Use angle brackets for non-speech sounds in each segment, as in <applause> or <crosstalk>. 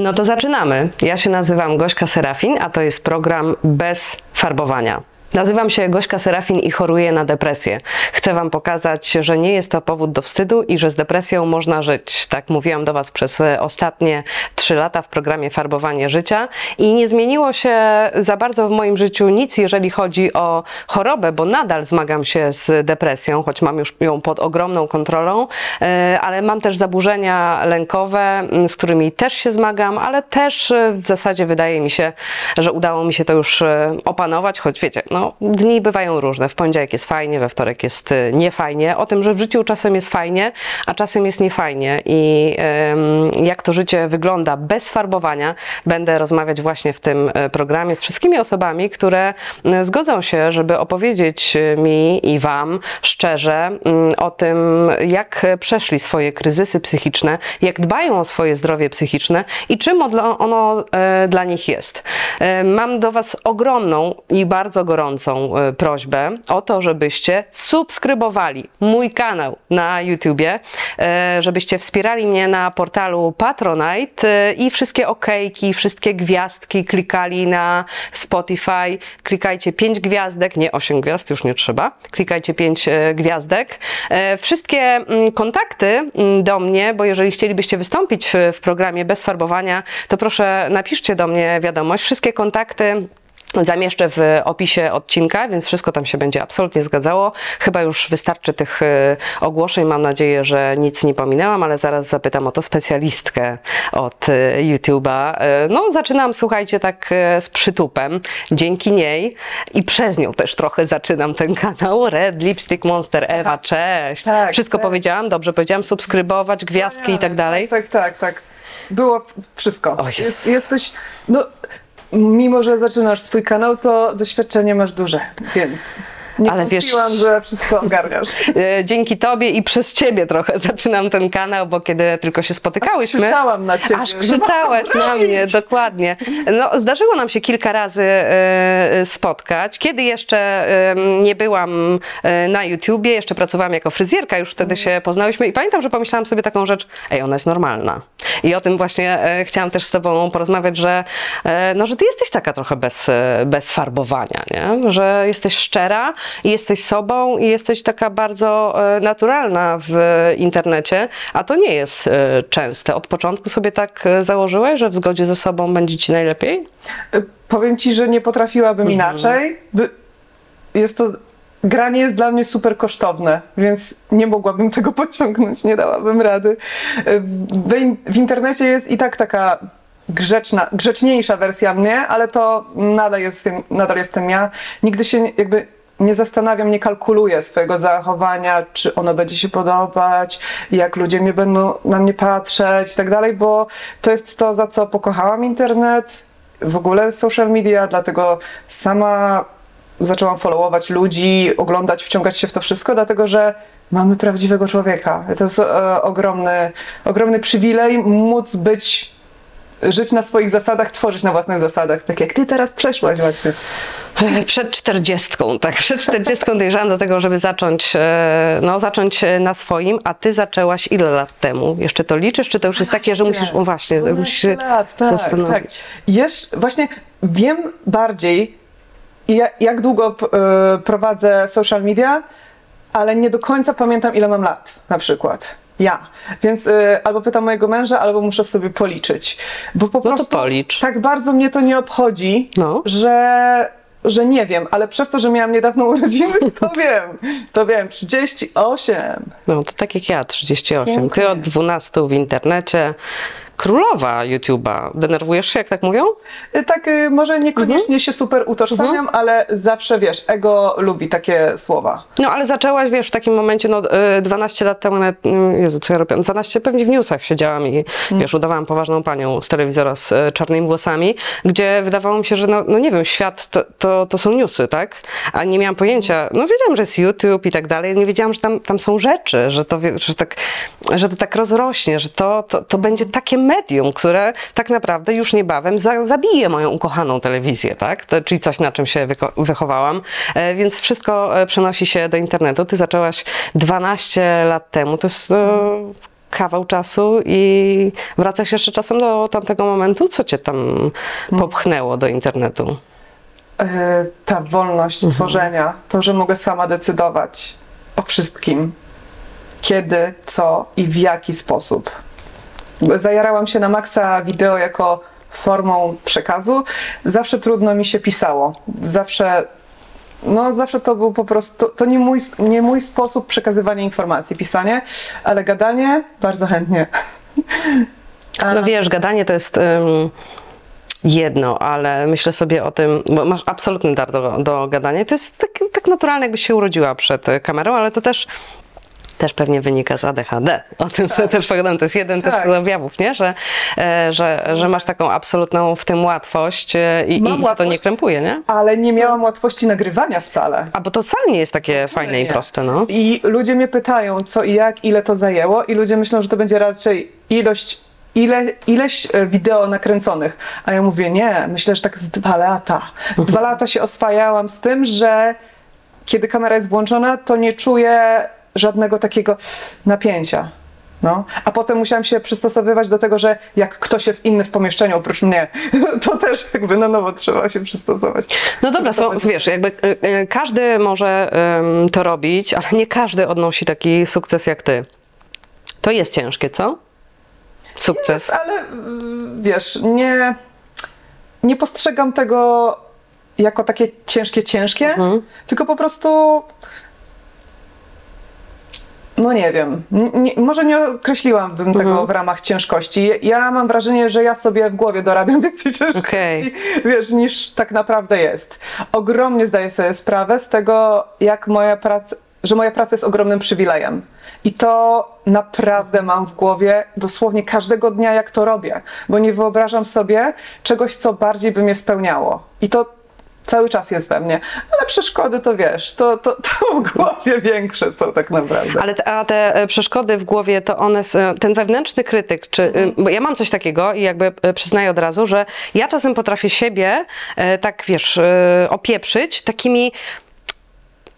No to zaczynamy. Ja się nazywam Gośka Serafin, a to jest program bez farbowania. Nazywam się Gośka Serafin i choruję na depresję. Chcę Wam pokazać, że nie jest to powód do wstydu i że z depresją można żyć. Tak mówiłam do Was przez e, ostatnie trzy lata w programie Farbowanie Życia i nie zmieniło się za bardzo w moim życiu nic, jeżeli chodzi o chorobę, bo nadal zmagam się z depresją, choć mam już ją pod ogromną kontrolą, e, ale mam też zaburzenia lękowe, z którymi też się zmagam, ale też e, w zasadzie wydaje mi się, że udało mi się to już opanować, choć wiecie, no dni bywają różne. W poniedziałek jest fajnie, we wtorek jest y, niefajnie. O tym, że w życiu czasem jest fajnie, a czasem jest niefajnie. I jak to życie wygląda bez farbowania, będę rozmawiać właśnie w tym e, programie z wszystkimi osobami, które e, zgodzą się, żeby opowiedzieć mi i Wam szczerze mm, o tym, jak przeszli swoje kryzysy psychiczne, jak dbają o swoje zdrowie psychiczne i czym ono e, dla nich jest. Mam do Was ogromną i bardzo gorącą gorącą e, prośbę o to, żebyście subskrybowali mój kanał na YouTubie, e, żebyście wspierali mnie na portalu Patronite e, i wszystkie okejki, wszystkie gwiazdki klikali na Spotify. Klikajcie 5 gwiazdek, nie 8 gwiazd, już nie trzeba. Klikajcie 5 gwiazdek. Wszystkie mm, kontakty mm, do mnie, bo jeżeli chcielibyście wystąpić w programie bez farbowania, to proszę napiszcie do mnie wiadomość. Wszystkie kontakty Zamieszczę w opisie odcinka, więc wszystko tam się będzie absolutnie zgadzało. Chyba już wystarczy tych y, ogłoszeń. Mam nadzieję, że nic nie pominęłam, ale zaraz zapytam o to specjalistkę od y, YouTube'a. Y, no, zaczynam, słuchajcie, tak z przytupem. Dzięki niej i przez nią też trochę zaczynam ten kanał. Red Lipstick Monster Ewa, tak. cześć. Tak, wszystko powiedziałam? Dobrze powiedziałam? Subskrybować, gwiazdki i tak dalej? Tak, tak, tak. Było wszystko. Jest, jesteś. No, mimo że zaczynasz swój kanał, to doświadczenie masz duże, więc nie Ale wiesz, że wszystko ogarniasz. <laughs> E, dzięki tobie i przez ciebie trochę <laughs> zaczynam ten kanał, bo kiedy tylko się spotykałyśmy. Aż krzyczałam na ciebie. Aż krzyczałeś na mnie, dokładnie. No, zdarzyło nam się kilka razy e, spotkać. Kiedy jeszcze e, nie byłam na YouTubie, jeszcze pracowałam jako fryzjerka, już wtedy się poznałyśmy i pamiętam, że pomyślałam sobie taką rzecz, ej, ona jest normalna. I o tym właśnie chciałam też z tobą porozmawiać, że, no, że ty jesteś taka trochę bez, bez farbowania, nie? że jesteś szczera, jesteś sobą i jesteś taka bardzo e, naturalna w internecie, a to nie jest e, częste. Od początku sobie tak e, założyłeś, że w zgodzie ze sobą będzie ci najlepiej? Powiem ci, że nie potrafiłabym mhm. inaczej. Jest to granie jest dla mnie super kosztowne, więc nie mogłabym tego <laughs> pociągnąć, nie dałabym rady. W, w, internecie jest i tak taka grzeczna, grzeczniejsza wersja mnie, ale to nadal jestem, nadal jestem ja. Nigdy się jakby nie zastanawiam, nie kalkuluję swojego zachowania, czy ono będzie się podobać, jak ludzie mnie będą na mnie patrzeć i tak dalej, bo to jest to, za co pokochałam internet, w ogóle social media, dlatego sama zaczęłam followować ludzi, oglądać, wciągać się w to wszystko, dlatego że mamy prawdziwego człowieka. To jest e, ogromny, ogromny przywilej móc być żyć na swoich zasadach, tworzyć na własnych zasadach, tak jak ty teraz przeszłaś właśnie. Przed czterdziestką, tak, <laughs> przed czterdziestką dojrzałam do tego, żeby zacząć, e, no, zacząć na swoim, a ty zaczęłaś ile lat temu? Jeszcze to liczysz, czy to już jest takie, że musisz, o właśnie, musisz się lat, tak, zastanowić? Tak. Jeszcze, właśnie wiem bardziej, jak długo e, prowadzę social media, ale nie do końca pamiętam, ile mam lat na przykład. Ja. Więc y, albo pytam mojego męża, albo muszę sobie policzyć. Bo po no prostu policz. tak bardzo mnie to nie obchodzi, no. że, że nie wiem, ale przez to, że miałam niedawno urodziny, <laughs> to wiem. To wiem, 38. No to tak jak ja, 38. Pięknie. Ty od 12 w internecie królowa YouTube'a. Denerwujesz się, jak tak mówią? Y, Tak, y, może niekoniecznie Mhm. się super utożsamiam, ale zawsze wiesz, ego lubi takie słowa. No ale zaczęłaś, wiesz, w takim momencie, no y, 12 lat temu, nawet, mm, Jezu, co ja robiłam, 12, pewnie w newsach siedziałam i, wiesz, udawałam poważną panią z telewizora z y, czarnymi włosami, gdzie wydawało mi się, że, no, no nie wiem, świat to, to, to są newsy, tak? A nie miałam pojęcia, no wiedziałam, że jest YouTube i tak dalej, nie wiedziałam, że tam, tam są rzeczy, że to, że, tak, że to tak rozrośnie, że to, to, to będzie takie medium, które tak naprawdę już niebawem za, zabije moją ukochaną telewizję, tak? To, czyli coś, na czym się wychowałam. E, więc wszystko e, przenosi się do internetu. Ty zaczęłaś 12 lat temu, to jest e, kawał czasu i wracasz jeszcze czasem do tamtego momentu? Co cię tam popchnęło do internetu? Y, Ta wolność Mhm. tworzenia, to, że mogę sama decydować o wszystkim, kiedy, co i w jaki sposób. Zajarałam się na maksa wideo jako formą przekazu. Zawsze trudno mi się pisało. Zawsze, no zawsze to był po prostu, to, nie, mój, nie mój sposób przekazywania informacji, pisanie, ale gadanie bardzo chętnie. <laughs> A- No wiesz, gadanie to jest ym, jedno, ale myślę sobie o tym, bo masz absolutny dar do, do gadania. To jest tak, tak naturalne, jakbyś się urodziła przed kamerą, ale to też. Też pewnie wynika z ADHD. O tym sobie też pogadam. To jest jeden też Tak. z objawów, nie? Że, e, że, że masz taką absolutną w tym łatwość e, i, Mam i cię to łatwość. nie krępuje, nie? ale nie miałam łatwości nagrywania wcale. A bo to wcale nie jest takie fajne i Nie. proste, no. I ludzie mnie pytają, co i jak, ile to zajęło, i ludzie myślą, że to będzie raczej ilość, ile, ileś e, wideo nakręconych. A ja mówię, nie, myślę, że tak z dwa lata. Z dwa lata się oswajałam z tym, że kiedy kamera jest włączona, to nie czuję żadnego takiego napięcia. No. A potem musiałam się przystosowywać do tego, że jak ktoś jest inny w pomieszczeniu oprócz mnie, <laughs> to też jakby na nowo trzeba się przystosować. No dobra, są, będzie- wiesz, jakby y, y, każdy może ym, to robić, ale nie każdy odnosi taki sukces jak ty. To jest ciężkie, co? Sukces. Jest, ale mm, wiesz, nie, nie postrzegam tego jako takie ciężkie, ciężkie, tylko po prostu. No nie wiem, nie, może nie określiłabym tego w ramach ciężkości. Ja mam wrażenie, że ja sobie w głowie dorabiam <laughs> więcej ciężkości, Okej. wiesz, niż tak naprawdę jest. Ogromnie zdaję sobie sprawę z tego, jak moja praca, że moja praca jest ogromnym przywilejem. I to naprawdę mam w głowie dosłownie każdego dnia, jak to robię, bo nie wyobrażam sobie czegoś, co bardziej by mnie spełniało. I to cały czas jest we mnie. Ale przeszkody to wiesz, to, to, to w głowie większe są tak naprawdę. Ale te, a te e, przeszkody w głowie, to one, e, ten wewnętrzny krytyk, czy, y, bo ja mam coś takiego i jakby e, przyznaję od razu, że ja czasem potrafię siebie e, tak, wiesz, e, opieprzyć takimi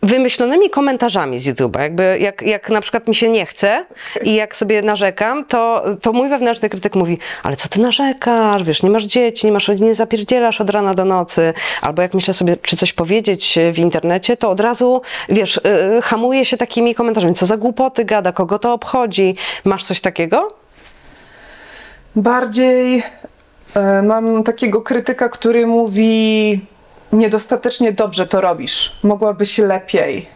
wymyślonymi komentarzami z YouTube'a. Jakby jak, jak na przykład mi się nie chce i jak sobie narzekam, to, to mój wewnętrzny krytyk mówi, ale co ty narzekasz, wiesz, nie masz dzieci, nie masz nie zapierdzielasz od rana do nocy. Albo jak myślę sobie, czy coś powiedzieć w internecie, to od razu, wiesz, yy, hamuje się takimi komentarzami, co za głupoty gada, kogo to obchodzi. Masz coś takiego? Bardziej e, mam takiego krytyka, który mówi niedostatecznie dobrze to robisz. Mogłabyś lepiej.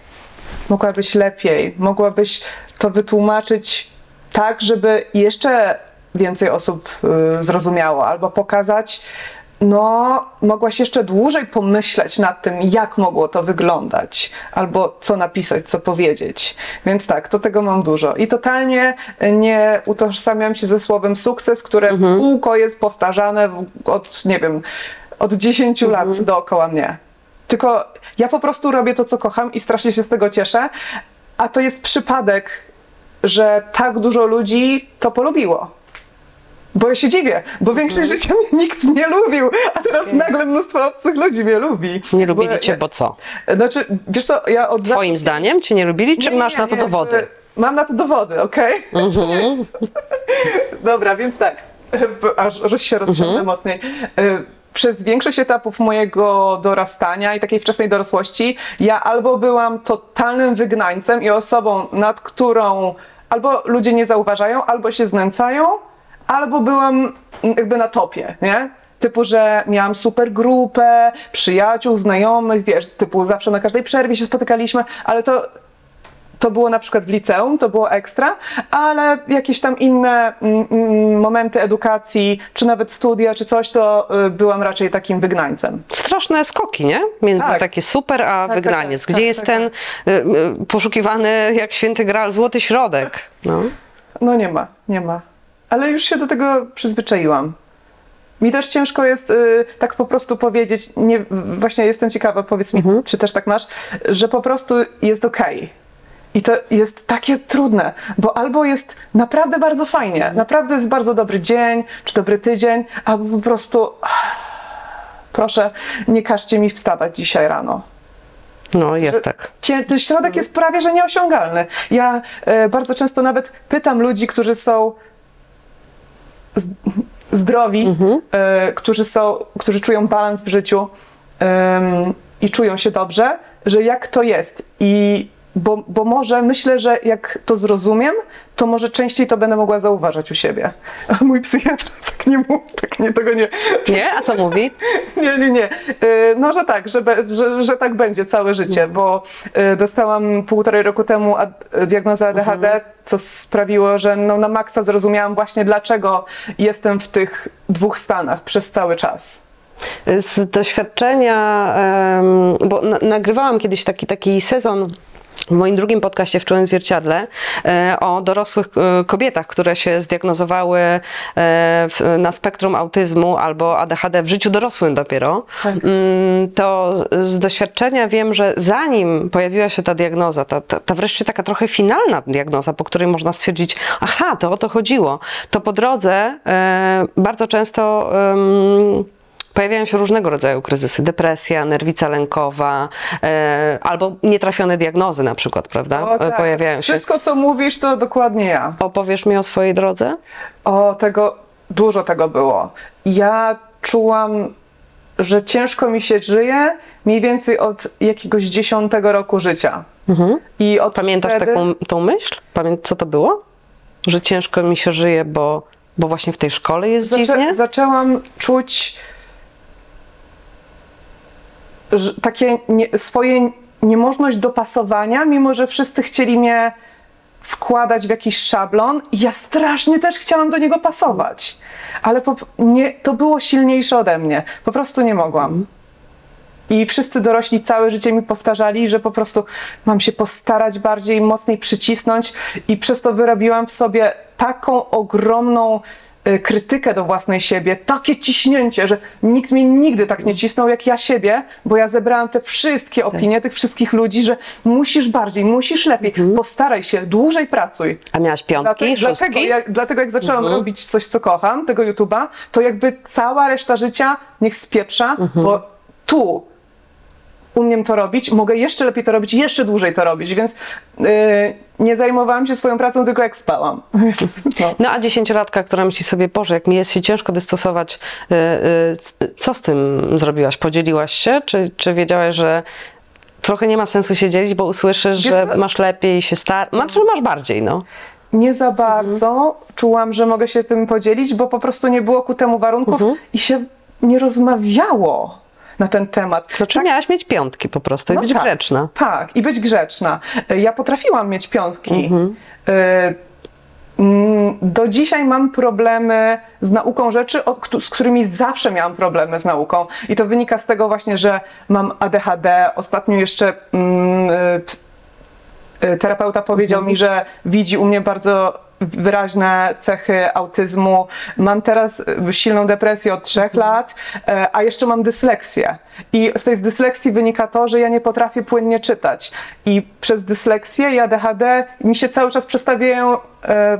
Mogłabyś lepiej. Mogłabyś to wytłumaczyć tak, żeby jeszcze więcej osób y, zrozumiało, albo pokazać, no, mogłaś jeszcze dłużej pomyśleć nad tym, jak mogło to wyglądać, albo co napisać, co powiedzieć. Więc tak, to tego mam dużo. I totalnie nie utożsamiam się ze słowem sukces, które w kółko jest powtarzane od, nie wiem, od 10 lat dookoła mnie. Tylko ja po prostu robię to, co kocham i strasznie się z tego cieszę, a to jest przypadek, że tak dużo ludzi to polubiło. Bo ja się dziwię, bo większość życia mnie nikt nie lubił, a teraz nagle mnóstwo obcych ludzi mnie lubi. Nie lubili Bo cię, bo co? Znaczy, wiesz co, ja od zawsze... Twoim zdaniem cię nie lubili, czy Nie, masz nie, na to nie, dowody? jakby- Mam na to dowody, okej? <laughs> To jest- <laughs> Dobra, więc tak, aż, aż się rozciągnę mocniej. Przez większość etapów mojego dorastania i takiej wczesnej dorosłości, ja albo byłam totalnym wygnańcem i osobą, nad którą albo ludzie nie zauważają, albo się znęcają, albo byłam jakby na topie, nie? Typu, że miałam super grupę, przyjaciół, znajomych, wiesz, typu zawsze na każdej przerwie się spotykaliśmy, ale to to było na przykład w liceum, to było ekstra, ale jakieś tam inne mm, mm, momenty edukacji, czy nawet studia, czy coś, to y, byłam raczej takim wygnańcem. Straszne skoki, nie? Między Tak. takie super, a tak, wygnaniec. tak, Gdzie tak, jest tak, ten y, y, poszukiwany jak święty gral złoty środek? No. No nie ma, nie ma. Ale już się do tego przyzwyczaiłam. Mi też ciężko jest y, tak po prostu powiedzieć, nie, właśnie jestem ciekawa, powiedz mi, czy też tak masz, że po prostu jest okej. I to jest takie trudne, bo albo jest naprawdę bardzo fajnie, naprawdę jest bardzo dobry dzień, czy dobry tydzień, albo po prostu proszę, nie każcie mi wstawać dzisiaj rano. no, jest tak. Ten środek jest prawie że nieosiągalny. Ja e, bardzo często nawet pytam ludzi, którzy są zdrowi, e, którzy, są, którzy czują balans w życiu i czują się dobrze, że jak to jest. I bo, bo może myślę, że jak to zrozumiem, to może częściej to będę mogła zauważać u siebie. A mój psychiatra <laughs> tak nie mówi, tak nie, tego nie, Nie? A co mówi? <laughs> nie, nie, nie. Y, No, że tak, że, be, że, że tak będzie całe życie, bo y, dostałam półtorej roku temu diagnozę ADHD, co sprawiło, że no, na maksa zrozumiałam właśnie dlaczego jestem w tych dwóch stanach przez cały czas. Z doświadczenia, bo na, nagrywałam kiedyś taki, taki sezon w moim drugim podcaście w Czułym Zwierciadle e, o dorosłych e, kobietach, które się zdiagnozowały e, na spektrum autyzmu albo ADHD w życiu dorosłym dopiero. Tak. Mm, To z doświadczenia wiem, że zanim pojawiła się ta diagnoza, ta, ta, ta wreszcie taka trochę finalna diagnoza, po której można stwierdzić, aha, to o to chodziło, to po drodze bardzo często Pojawiają się różnego rodzaju kryzysy, depresja, nerwica lękowa, e, albo nietrafione diagnozy na przykład, prawda? O, tak. Pojawiają się. Wszystko, co mówisz, to dokładnie ja. Opowiesz mi o swojej drodze? O, tego, dużo tego było. Ja czułam, że ciężko mi się żyje mniej więcej od jakiegoś dziesiątego roku życia. I od Pamiętasz wtedy... taką tą myśl? Pamię co to było? Że ciężko mi się żyje, bo, bo właśnie w tej szkole jest Zaczę, dziwnie? zaczęłam czuć takie nie, swoje niemożność dopasowania, mimo że wszyscy chcieli mnie wkładać w jakiś szablon i ja strasznie też chciałam do niego pasować. Ale po, nie, to było silniejsze ode mnie. Po prostu nie mogłam. I wszyscy dorośli całe życie mi powtarzali, że po prostu mam się postarać bardziej, mocniej przycisnąć, i przez to wyrobiłam w sobie taką ogromną krytykę do własnej siebie, takie ciśnięcie, że nikt mnie nigdy tak nie cisnął jak ja siebie, bo ja zebrałam te wszystkie opinie tych wszystkich ludzi, że musisz bardziej, musisz lepiej, postaraj się, dłużej pracuj. A miałaś piątki, Dlatego, dlatego, jak, dlatego jak zaczęłam robić coś, co kocham, tego YouTube'a, to jakby cała reszta życia niech spieprza, bo tu umiem to robić, mogę jeszcze lepiej to robić, jeszcze dłużej to robić, więc yy, nie zajmowałam się swoją pracą tylko jak spałam. <laughs> no. No a dziesięciolatka, która myśli sobie, Boże, jak mi jest się ciężko dystosować, y, y, co z tym zrobiłaś? Podzieliłaś się? Czy, czy wiedziałaś, że trochę nie ma sensu się dzielić, bo usłyszysz, Wiesz że co? masz lepiej się star... Znaczy, masz bardziej, no. Nie za bardzo czułam, że mogę się tym podzielić, bo po prostu nie było ku temu warunków i się nie rozmawiało na ten temat. Znaczy miałaś mieć piątki po prostu i być tak, grzeczna. Tak, i być grzeczna. E, Ja potrafiłam mieć piątki. Mhm. E, mm, Do dzisiaj mam problemy z nauką rzeczy, z którymi zawsze miałam problemy z nauką. I to wynika z tego właśnie, że mam ADHD. Ostatnio jeszcze mm, e, terapeuta powiedział Mhm. mi, że widzi u mnie bardzo wyraźne cechy autyzmu. Mam teraz silną depresję od trzech Mhm. lat, e, a jeszcze mam dysleksję. I z tej dysleksji wynika to, że ja nie potrafię płynnie czytać. I przez dysleksję i ADHD mi się cały czas przestawiają e,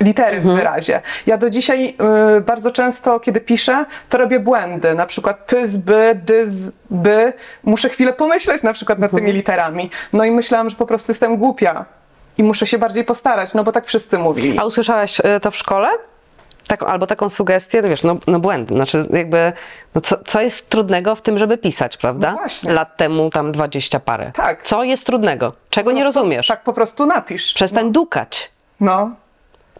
litery Mhm. w wyrazie. Ja do dzisiaj e, bardzo często, kiedy piszę, to robię błędy. Na przykład pys, by, dys, by. Muszę chwilę pomyśleć na przykład nad Mhm. tymi literami. No i myślałam, że po prostu jestem głupia. I muszę się bardziej postarać, no bo tak wszyscy mówili. A usłyszałaś e, to w szkole? Tak, albo taką sugestię, no wiesz, no, no błędy, znaczy jakby, no co, co jest trudnego w tym, żeby pisać, prawda? No właśnie. Lat temu tam dwadzieścia parę. Tak. Co jest trudnego? Czego nie prostu- rozumiesz? Tak po prostu napisz. Przestań dukać. No.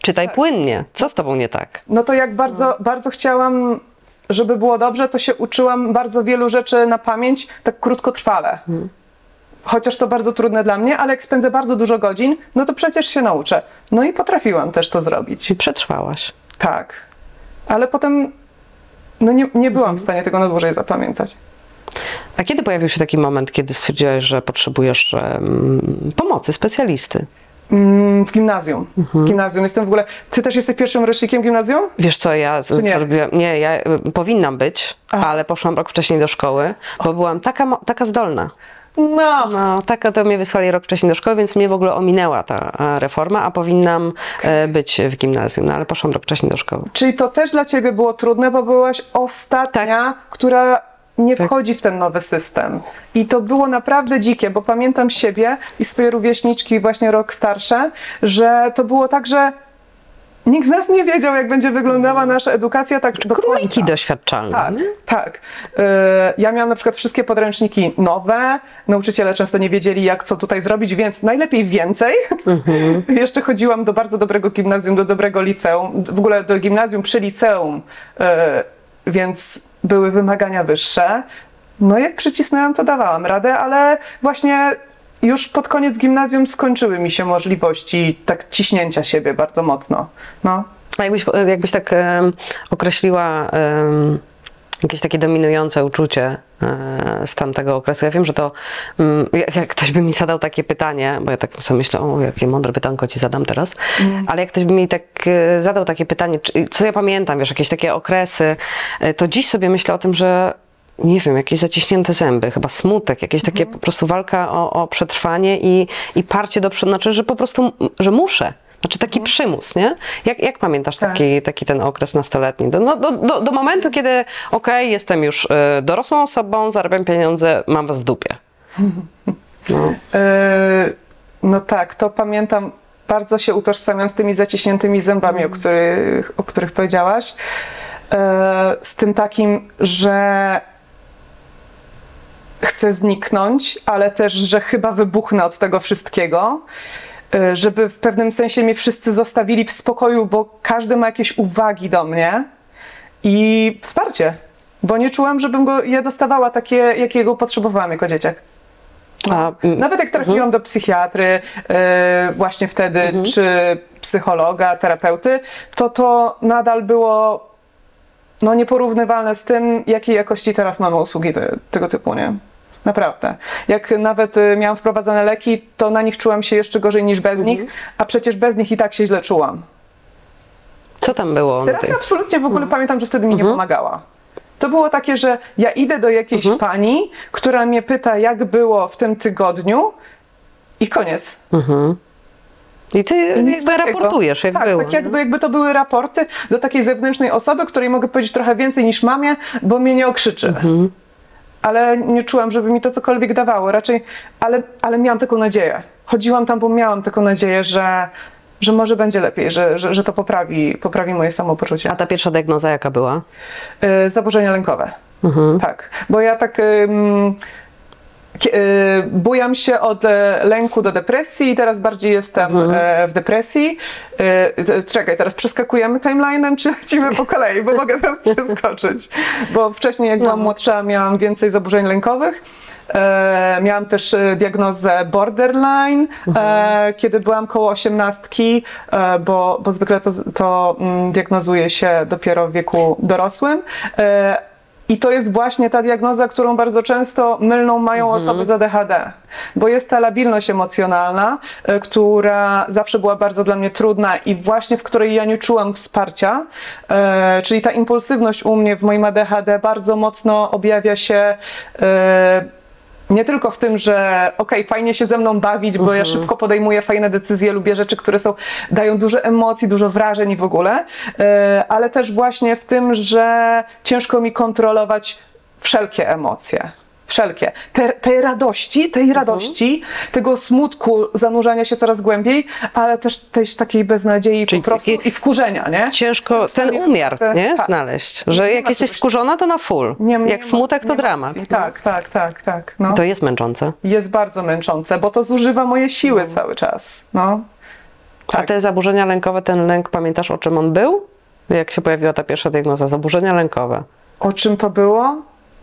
Czytaj płynnie. Co z tobą nie tak? No to jak bardzo, bardzo chciałam, żeby było dobrze, to się uczyłam bardzo wielu rzeczy na pamięć, tak krótkotrwale. Chociaż to bardzo trudne dla mnie, ale jak spędzę bardzo dużo godzin, no to przecież się nauczę. No i potrafiłam też to zrobić. Czyli przetrwałaś. Tak. Ale potem no nie, nie byłam w stanie tego na dłużej zapamiętać. A kiedy pojawił się taki moment, kiedy stwierdziłaś, że potrzebujesz em, pomocy specjalisty? Mm, W gimnazjum. W gimnazjum. Jestem w ogóle. Ty też jesteś pierwszym rocznikiem gimnazjum? Wiesz co, ja nie? zrobiłam, nie, ja powinnam być, Aha. ale poszłam rok wcześniej do szkoły, bo byłam taka, taka zdolna. No. No, taka to mnie wysłali rok wcześniej do szkoły, więc mnie w ogóle ominęła ta e, reforma, a powinnam e, być w gimnazjum, no ale poszłam rok wcześniej do szkoły. Czyli to też dla ciebie było trudne, bo byłaś ostatnia, która nie Tak. wchodzi w ten nowy system. I to było naprawdę dzikie, bo pamiętam siebie i swoje rówieśniczki, właśnie rok starsze, że to było tak, że nikt z nas nie wiedział, jak będzie wyglądała nasza edukacja tak do końca. Króliki doświadczalne. Tak, tak. E, Ja miałam na przykład wszystkie podręczniki nowe. Nauczyciele często nie wiedzieli, jak co tutaj zrobić, więc najlepiej więcej. <laughs> Jeszcze chodziłam do bardzo dobrego gimnazjum, do dobrego liceum, w ogóle do gimnazjum przy liceum, e, więc były wymagania wyższe. No jak przycisnęłam, to dawałam radę, ale właśnie już pod koniec gimnazjum skończyły mi się możliwości tak ciśnięcia siebie bardzo mocno. No. A jakbyś, jakbyś tak określiła jakieś takie dominujące uczucie e, z tamtego okresu. Ja wiem, że to, mm, jak, ktoś by mi zadał takie pytanie, bo ja tak sobie myślę, o jakie mądre pytanko ci zadam teraz, ale jak ktoś by mi tak e, zadał takie pytanie, czy, co ja pamiętam, wiesz, jakieś takie okresy, e, to dziś sobie myślę o tym, że nie wiem, jakieś zaciśnięte zęby, chyba smutek, jakieś takie po prostu walka o, o przetrwanie i, i parcie do przodu, znaczy, że po prostu, że muszę. Znaczy taki przymus, nie? Jak, jak pamiętasz Tak. taki, taki ten okres nastoletni? Do, no, do, do, do momentu, kiedy okej, jestem już y, dorosłą osobą, zarabiam pieniądze, mam was w dupie. <laughs> No. E, No tak, to pamiętam. Bardzo się utożsamiam z tymi zaciśniętymi zębami, o, których, o których powiedziałaś. E, Z tym takim, że chcę zniknąć, ale też, że chyba wybuchnę od tego wszystkiego. E, Żeby w pewnym sensie mnie wszyscy zostawili w spokoju, bo każdy ma jakieś uwagi do mnie i wsparcie, bo nie czułam, żebym go je dostawała takie, jakiego potrzebowałam jako dzieciak. A, mm, Nawet jak trafiłam do psychiatry e, właśnie wtedy, czy psychologa, terapeuty, to to nadal było no, nieporównywalne z tym, jakiej jakości teraz mamy usługi te, tego typu, nie? Naprawdę. Jak nawet e, miałam wprowadzane leki, to na nich czułam się jeszcze gorzej niż bez nich, a przecież bez nich i tak się źle czułam. co tam było? Terapia absolutnie w ogóle pamiętam, że wtedy mi nie pomagała. To było takie, że ja idę do jakiejś pani, która mnie pyta, jak było w tym tygodniu i koniec. I ty Nic jakby raportujesz, jak tak, było. Tak jakby, jakby to były raporty do takiej zewnętrznej osoby, której mogę powiedzieć trochę więcej niż mamie, bo mnie nie okrzyczy. Mhm. Ale nie czułam, żeby mi to cokolwiek dawało. Raczej, ale, ale miałam taką nadzieję. Chodziłam tam, bo miałam taką nadzieję, że, że może będzie lepiej, że, że, że to poprawi, poprawi moje samopoczucie. A ta pierwsza diagnoza jaka była? Y, zaburzenia lękowe. Mhm. Tak, bo ja tak ym, kie- y, bujam się od e, lęku do depresji i teraz bardziej jestem e, w depresji. Y, Czekaj, teraz przeskakujemy timeline'em, czy lecimy po kolei, bo mogę teraz <laughs> przeskoczyć. Bo wcześniej, jak byłam młodsza, miałam więcej zaburzeń lękowych. E, miałam też diagnozę borderline, e, kiedy byłam koło osiemnastki, e, bo, bo zwykle to, to mm, diagnozuje się dopiero w wieku dorosłym. I to jest właśnie ta diagnoza, którą bardzo często mylną mają osoby z ADHD, bo jest ta labilność emocjonalna, e, która zawsze była bardzo dla mnie trudna i właśnie w której ja nie czułam wsparcia, e, czyli ta impulsywność u mnie w moim ADHD bardzo mocno objawia się e, nie tylko w tym, że okej, fajnie się ze mną bawić, bo ja szybko podejmuję fajne decyzje, lubię rzeczy, które są, dają dużo emocji, dużo wrażeń i w ogóle, e, ale też właśnie w tym, że ciężko mi kontrolować wszelkie emocje. Wszelkie. Te, tej radości, tej radości, tego smutku, zanurzania się coraz głębiej, ale też tej takiej beznadziei Czyli po prostu i wkurzenia, nie? Ciężko ten umiar te- nie? tak. znaleźć, że Nie jak jesteś czegoś- wkurzona, to na full. Nie- nie jak smutek, to dramat. Tak, tak, tak, tak. No. To jest męczące. jest bardzo męczące, bo to zużywa moje siły cały czas. No. A Tak. te zaburzenia lękowe, ten lęk, pamiętasz o czym on był? Jak się pojawiła ta pierwsza diagnoza? Zaburzenia lękowe. O czym to było?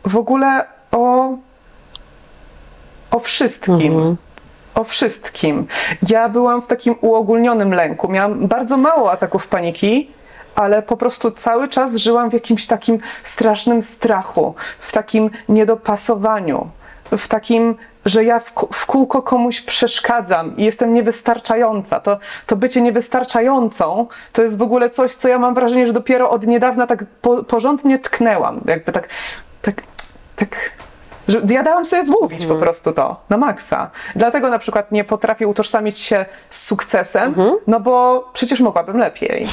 W ogóle o o wszystkim. O wszystkim. Ja byłam w takim uogólnionym lęku. Miałam bardzo mało ataków paniki, ale po prostu cały czas żyłam w jakimś takim strasznym strachu, w takim niedopasowaniu, w takim, że ja w kółko komuś przeszkadzam i jestem niewystarczająca. To, to bycie niewystarczającą to jest w ogóle coś, co ja mam wrażenie, że dopiero od niedawna tak po, porządnie tknęłam. Jakby tak, tak, tak że ja dałam sobie wmówić po prostu to na maksa. Dlatego na przykład nie potrafię utożsamić się z sukcesem, no bo przecież mogłabym lepiej.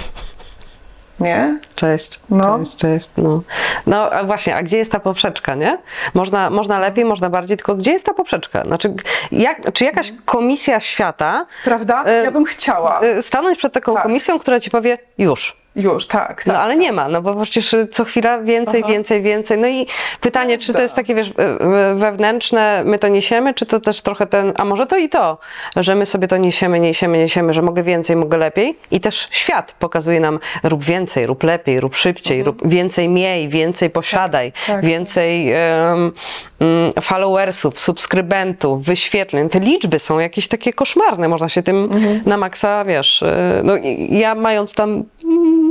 Nie? Cześć. No. Cześć, cześć. No. no a właśnie, a gdzie jest ta poprzeczka, nie? Można, można lepiej, można bardziej, tylko gdzie jest ta poprzeczka? Znaczy, jak, czy jakaś komisja świata Prawda? E, Ja bym chciała. y, stanąć przed taką Tak. komisją, która ci powie już. Już, tak, tak. No ale nie ma, no bo przecież y, co chwila więcej, Aha. więcej, więcej. No i pytanie, czy to jest takie, wiesz, y, y, wewnętrzne, my to niesiemy, czy to też trochę ten, a może to i to, że my sobie to niesiemy, niesiemy, niesiemy, że mogę więcej, mogę lepiej i też świat pokazuje nam rób więcej, rób lepiej, rób szybciej, rób więcej miej, więcej posiadaj, tak. więcej em, mm, followersów, subskrybentów, wyświetleń. Te liczby są jakieś takie koszmarne, można się tym na maksa, wiesz, no ja mając tam mm,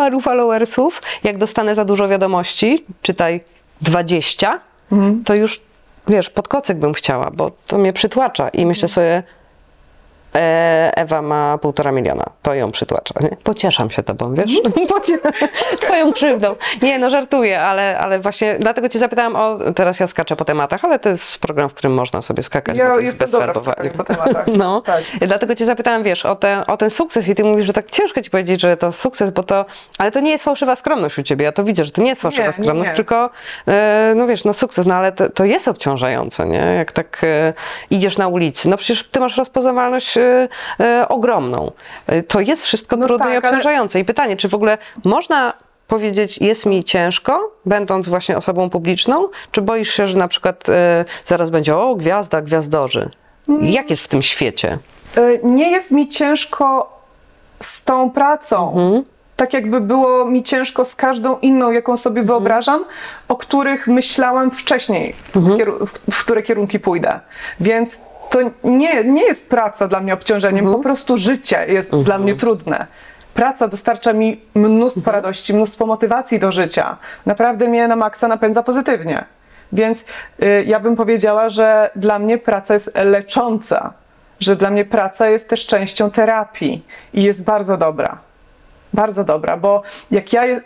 paru followersów, jak dostanę za dużo wiadomości, czytaj 20, to już, wiesz, pod kocyk bym chciała, bo to mnie przytłacza i myślę sobie, e, Ewa ma półtora miliona, to ją przytłacza. Nie? Pocieszam się tobą, wiesz? <laughs> Pocie- Twoją krzywdą. Nie, no żartuję, ale, ale właśnie dlatego cię zapytałam o, teraz ja skaczę po tematach, ale to jest program, w którym można sobie skakać, bo Ja to jest jestem dobra po tematach. <laughs> No, Tak. dlatego cię zapytałam, wiesz, o ten, o ten sukces i ty mówisz, że tak ciężko ci powiedzieć, że to sukces, bo to, ale to nie jest fałszywa skromność u ciebie, ja to widzę, że to nie jest fałszywa Nie, nie, skromność, nie. tylko, e, no wiesz, no sukces, no ale to, to jest obciążające, nie, jak tak e, idziesz na ulicy, no przecież ty masz rozpoznawalność e, e, ogromną, E, to jest wszystko No trudne i tak, ale- obciążające i pytanie, czy w ogóle można powiedzieć, jest mi ciężko, będąc właśnie osobą publiczną, czy boisz się, że na przykład e, zaraz będzie, o, gwiazda, gwiazdorzy. Mm. Jak jest w tym świecie? Nie jest mi ciężko z tą pracą. Tak jakby było mi ciężko z każdą inną, jaką sobie wyobrażam, o których myślałam wcześniej, w, kieru- w, w które kierunki pójdę. Więc to nie, nie jest praca dla mnie obciążeniem, po prostu życie jest dla mnie trudne. Praca dostarcza mi mnóstwo radości, mnóstwo motywacji do życia. Naprawdę mnie na maksa napędza pozytywnie. Więc y, ja bym powiedziała, że dla mnie praca jest lecząca, że dla mnie praca jest też częścią terapii i jest bardzo dobra. Bardzo dobra, bo jak ja. Je,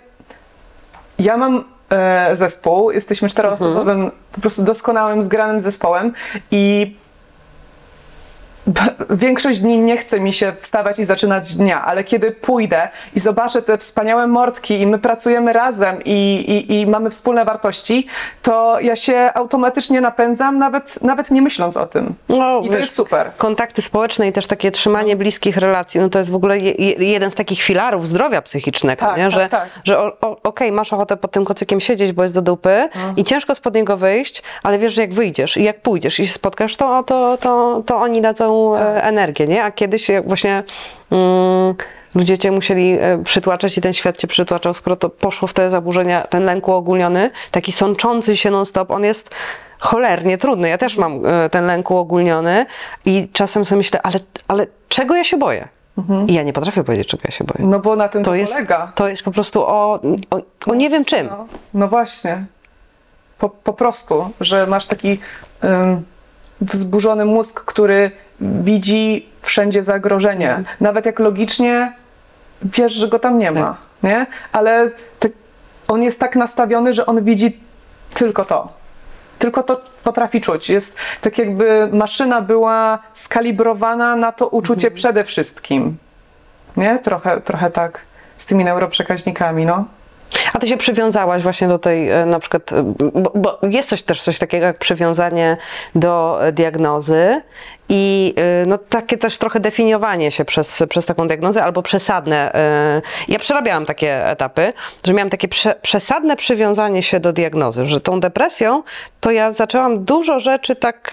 ja mam e, zespół, jesteśmy czteroosobowym, po prostu doskonałym, zgranym zespołem i Większość dni nie chce mi się wstawać i zaczynać dnia, ale kiedy pójdę i zobaczę te wspaniałe mordki i my pracujemy razem i, i, i mamy wspólne wartości, to ja się automatycznie napędzam, nawet, nawet nie myśląc o tym. No, I to wiesz, jest super. Kontakty społeczne i też takie trzymanie bliskich relacji, no to jest w ogóle je, je, jeden z takich filarów zdrowia psychicznego, Tak, nie? tak, że, tak. że okej, masz ochotę pod tym kocykiem siedzieć, bo jest do dupy i ciężko spod niego wyjść, ale wiesz, że jak wyjdziesz i jak pójdziesz i się spotkasz, to, to, to, to oni dadzą Tak. e, energię, nie? A kiedyś właśnie mm, ludzie cię musieli e, przytłaczać i ten świat cię przytłaczał, skoro to poszło w te zaburzenia, ten lęk uogólniony, taki sączący się non-stop, on jest cholernie trudny. Ja też mam e, ten lęk uogólniony i czasem sobie myślę, ale, ale czego ja się boję? I ja nie potrafię powiedzieć, czego ja się boję. No bo na tym to, To jest, polega. to jest po prostu o, o, o nie wiem czym. No, no właśnie. Po, po prostu, że masz taki wzburzony mózg, który widzi wszędzie zagrożenie. Mhm. Nawet jak logicznie wiesz, że go tam nie ma, Tak. nie? Ale te, on jest tak nastawiony, że on widzi tylko to. Tylko to potrafi czuć. Jest tak jakby maszyna była skalibrowana na to uczucie Mhm. przede wszystkim. Nie? Trochę, trochę tak z tymi neuroprzekaźnikami, no. A ty się przywiązałaś właśnie do tej, e, na przykład, e, bo, bo jest coś też coś takiego jak przywiązanie do e, diagnozy i e, no, takie też trochę definiowanie się przez, przez taką diagnozę albo przesadne. e, Ja przerabiałam takie etapy, że miałam takie prze, przesadne przywiązanie się do diagnozy, że tą depresją to ja zaczęłam dużo rzeczy tak,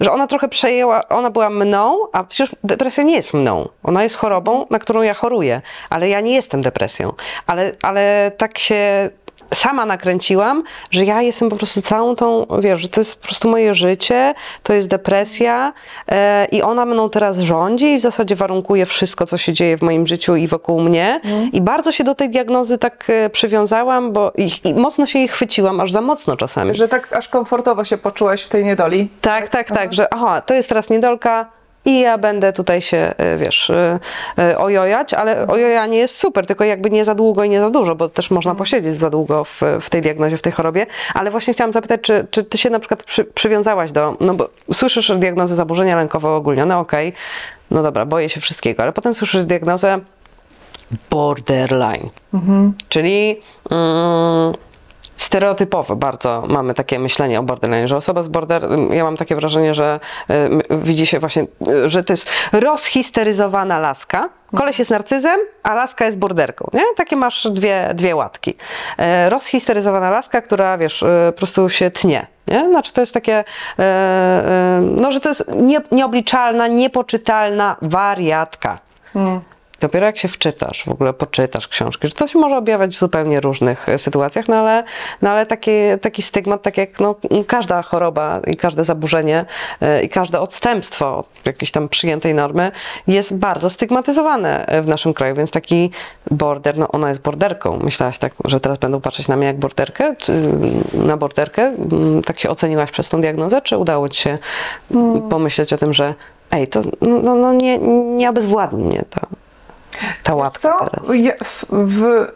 że ona trochę przejęła, ona była mną, a przecież depresja nie jest mną. Ona jest chorobą, na którą ja choruję, ale ja nie jestem depresją. Ale, ale tak się sama nakręciłam, że ja jestem po prostu całą tą, wiesz, że to jest po prostu moje życie, to jest depresja e, i ona mną teraz rządzi i w zasadzie warunkuje wszystko, co się dzieje w moim życiu i wokół mnie. I bardzo się do tej diagnozy tak e, przywiązałam, bo i, i mocno się jej chwyciłam, aż za mocno czasami. Że tak aż komfortowo się poczułaś w tej niedoli. Tak, tak, tak, że aha, to jest teraz niedolka i ja będę tutaj się, y, wiesz, y, y, ojojać, ale ojojanie jest super, tylko jakby nie za długo i nie za dużo, bo też można posiedzieć za długo w, w tej diagnozie, w tej chorobie, ale właśnie chciałam zapytać, czy, czy ty się na przykład przy, przywiązałaś do, no bo słyszysz diagnozę zaburzenia lękowe ogólnione, okej, no dobra, boję się wszystkiego, ale potem słyszysz diagnozę borderline, czyli mm, stereotypowo bardzo mamy takie myślenie o borderline, że osoba z border, ja mam takie wrażenie, że y, widzi się właśnie, y, że to jest rozhisteryzowana laska. Koleś jest narcyzem, a laska jest borderką, nie? Takie masz dwie, dwie łatki. E, rozhisteryzowana laska, która, wiesz, y, po prostu się tnie, nie? Znaczy to jest takie, e, e, no, że to jest nie, nieobliczalna, niepoczytalna wariatka. Dopiero jak się wczytasz, w ogóle poczytasz książki, że to się może objawiać w zupełnie różnych e, sytuacjach, no ale, no ale taki, taki stygmat, tak jak no, każda choroba i każde zaburzenie e, i każde odstępstwo od jakiejś tam przyjętej normy jest bardzo stygmatyzowane e, w naszym kraju, więc taki border, no ona jest borderką. Myślałaś tak, że teraz będą patrzeć na mnie jak borderkę, czy na borderkę? Mm, Tak się oceniłaś przez tą diagnozę, czy udało ci się pomyśleć o tym, że ej, to no, no, no nie, nie obezwładni mnie to. Ta łatka Co? Ja, w, w,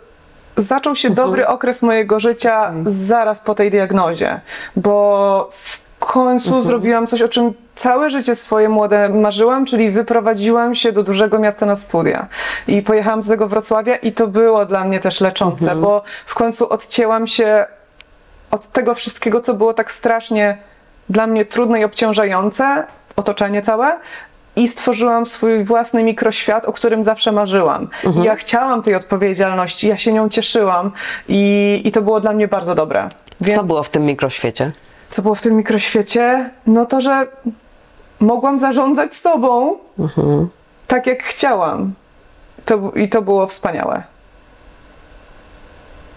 zaczął się Mhm. dobry okres mojego życia zaraz po tej diagnozie, bo w końcu Mhm. zrobiłam coś, o czym całe życie swoje młode marzyłam, czyli wyprowadziłam się do dużego miasta na studia. I pojechałam do tego Wrocławia i to było dla mnie też leczące, Mhm. bo w końcu odcięłam się od tego wszystkiego, co było tak strasznie dla mnie trudne i obciążające, otoczenie całe. I stworzyłam swój własny mikroświat, o którym zawsze marzyłam. I ja chciałam tej odpowiedzialności, ja się nią cieszyłam i, i to było dla mnie bardzo dobre. Więc Co było w tym mikroświecie? co było w tym mikroświecie? No to, że mogłam zarządzać sobą tak, jak chciałam. To, I to było wspaniałe.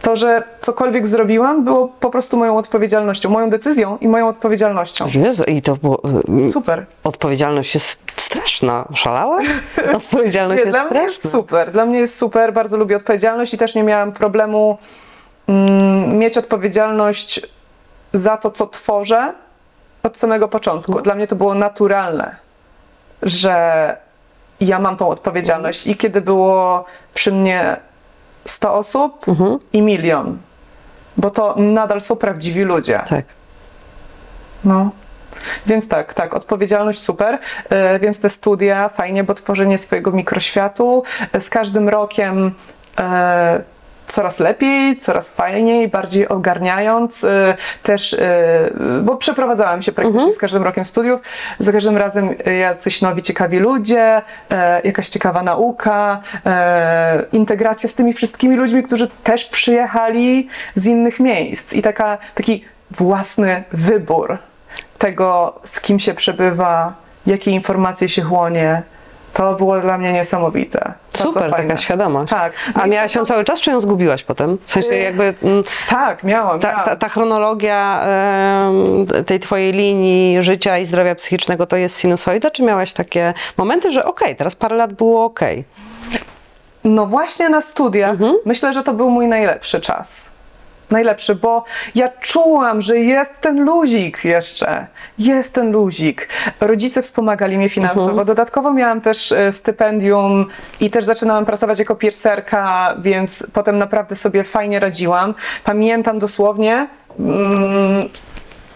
To, że cokolwiek zrobiłam, było po prostu moją odpowiedzialnością, moją decyzją i moją odpowiedzialnością. Jezu, i to było... y, Super. Odpowiedzialność jest straszna. Szalała? Odpowiedzialność <laughs> Nie, jest dla mnie straszna. jest super. Dla mnie jest super. Bardzo lubię odpowiedzialność i też nie miałam problemu mm, mieć odpowiedzialność za to, co tworzę od samego początku. Dla mnie to było naturalne, że ja mam tą odpowiedzialność. I kiedy było przy mnie 100 osób i milion, bo to nadal są prawdziwi ludzie. Tak. No. Więc tak, tak, odpowiedzialność super, e, więc te studia fajnie, bo tworzenie swojego mikroświatu e, z każdym rokiem e, coraz lepiej, coraz fajniej, bardziej ogarniając, e, też, e, bo przeprowadzałam się praktycznie z każdym rokiem studiów, za każdym razem e, jacyś nowi, ciekawi ludzie, jakaś ciekawa nauka, integracja z tymi wszystkimi ludźmi, którzy też przyjechali z innych miejsc. I taka, taki własny wybór tego, z kim się przebywa, jakie informacje się chłonie, to było dla mnie niesamowite. Bardzo Super, taka świadomość. Tak. No A miałaś ją cały czas, czy ją zgubiłaś potem? W sensie jakby mm, Tak, miałam. ta, miałam. ta, ta chronologia tej twojej linii życia i zdrowia psychicznego to jest sinusoida, czy miałaś takie momenty, że okej, teraz parę lat było okej? No właśnie na studiach Mhm. myślę, że to był mój najlepszy czas. Najlepszy, bo ja czułam, że jest ten luzik jeszcze. Jest ten luzik. Rodzice wspomagali mnie finansowo. Mhm. Dodatkowo miałam też e, stypendium i też zaczynałam pracować jako pierserka, więc potem naprawdę sobie fajnie radziłam. Pamiętam dosłownie mm,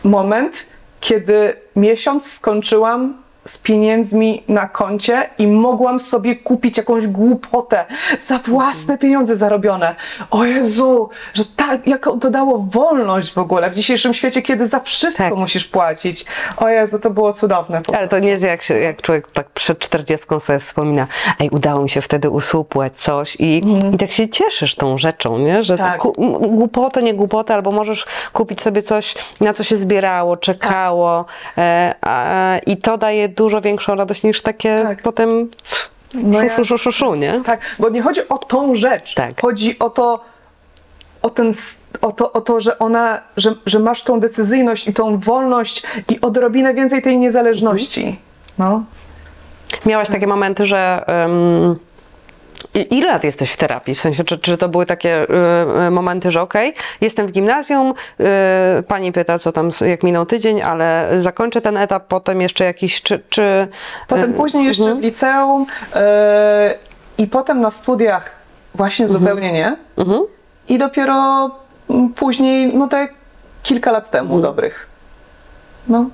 moment, kiedy miesiąc skończyłam z pieniędzmi na koncie i mogłam sobie kupić jakąś głupotę za własne pieniądze zarobione. O Jezu, że tak, jaką to dało wolność w ogóle w dzisiejszym świecie, kiedy za wszystko Tak. musisz płacić. O Jezu, to było cudowne. Ale to nie jest jak, się, jak człowiek tak przed czterdziestką sobie wspomina, ej, udało mi się wtedy usupłać coś i, i tak się cieszysz tą rzeczą, nie? Że Mhm. Tak. to ku, głupotę, nie głupotę, albo możesz kupić sobie coś, na co się zbierało, czekało e, a, i to daje dużo większą radość niż takie Tak. potem No szu, szu, szu, szu, szu, nie? Tak, bo nie chodzi o tą rzecz. Tak. Chodzi o to, o, ten, o, to, o to, że ona, że, że masz tą decyzyjność i tą wolność i odrobinę więcej tej niezależności. No. Miałaś takie momenty, że. Um, i- ile lat jesteś w terapii? W sensie, czy, czy to były takie y, y, momenty, że okej, jestem w gimnazjum, y, pani pyta, co tam, jak minął tydzień, ale zakończę ten etap, potem jeszcze jakiś, czy. czy Potem y, później jeszcze mhm. w liceum e, i potem na studiach właśnie zupełnie nie. Mhm. I dopiero mm, później, no tak kilka lat temu Mhm. dobrych. No.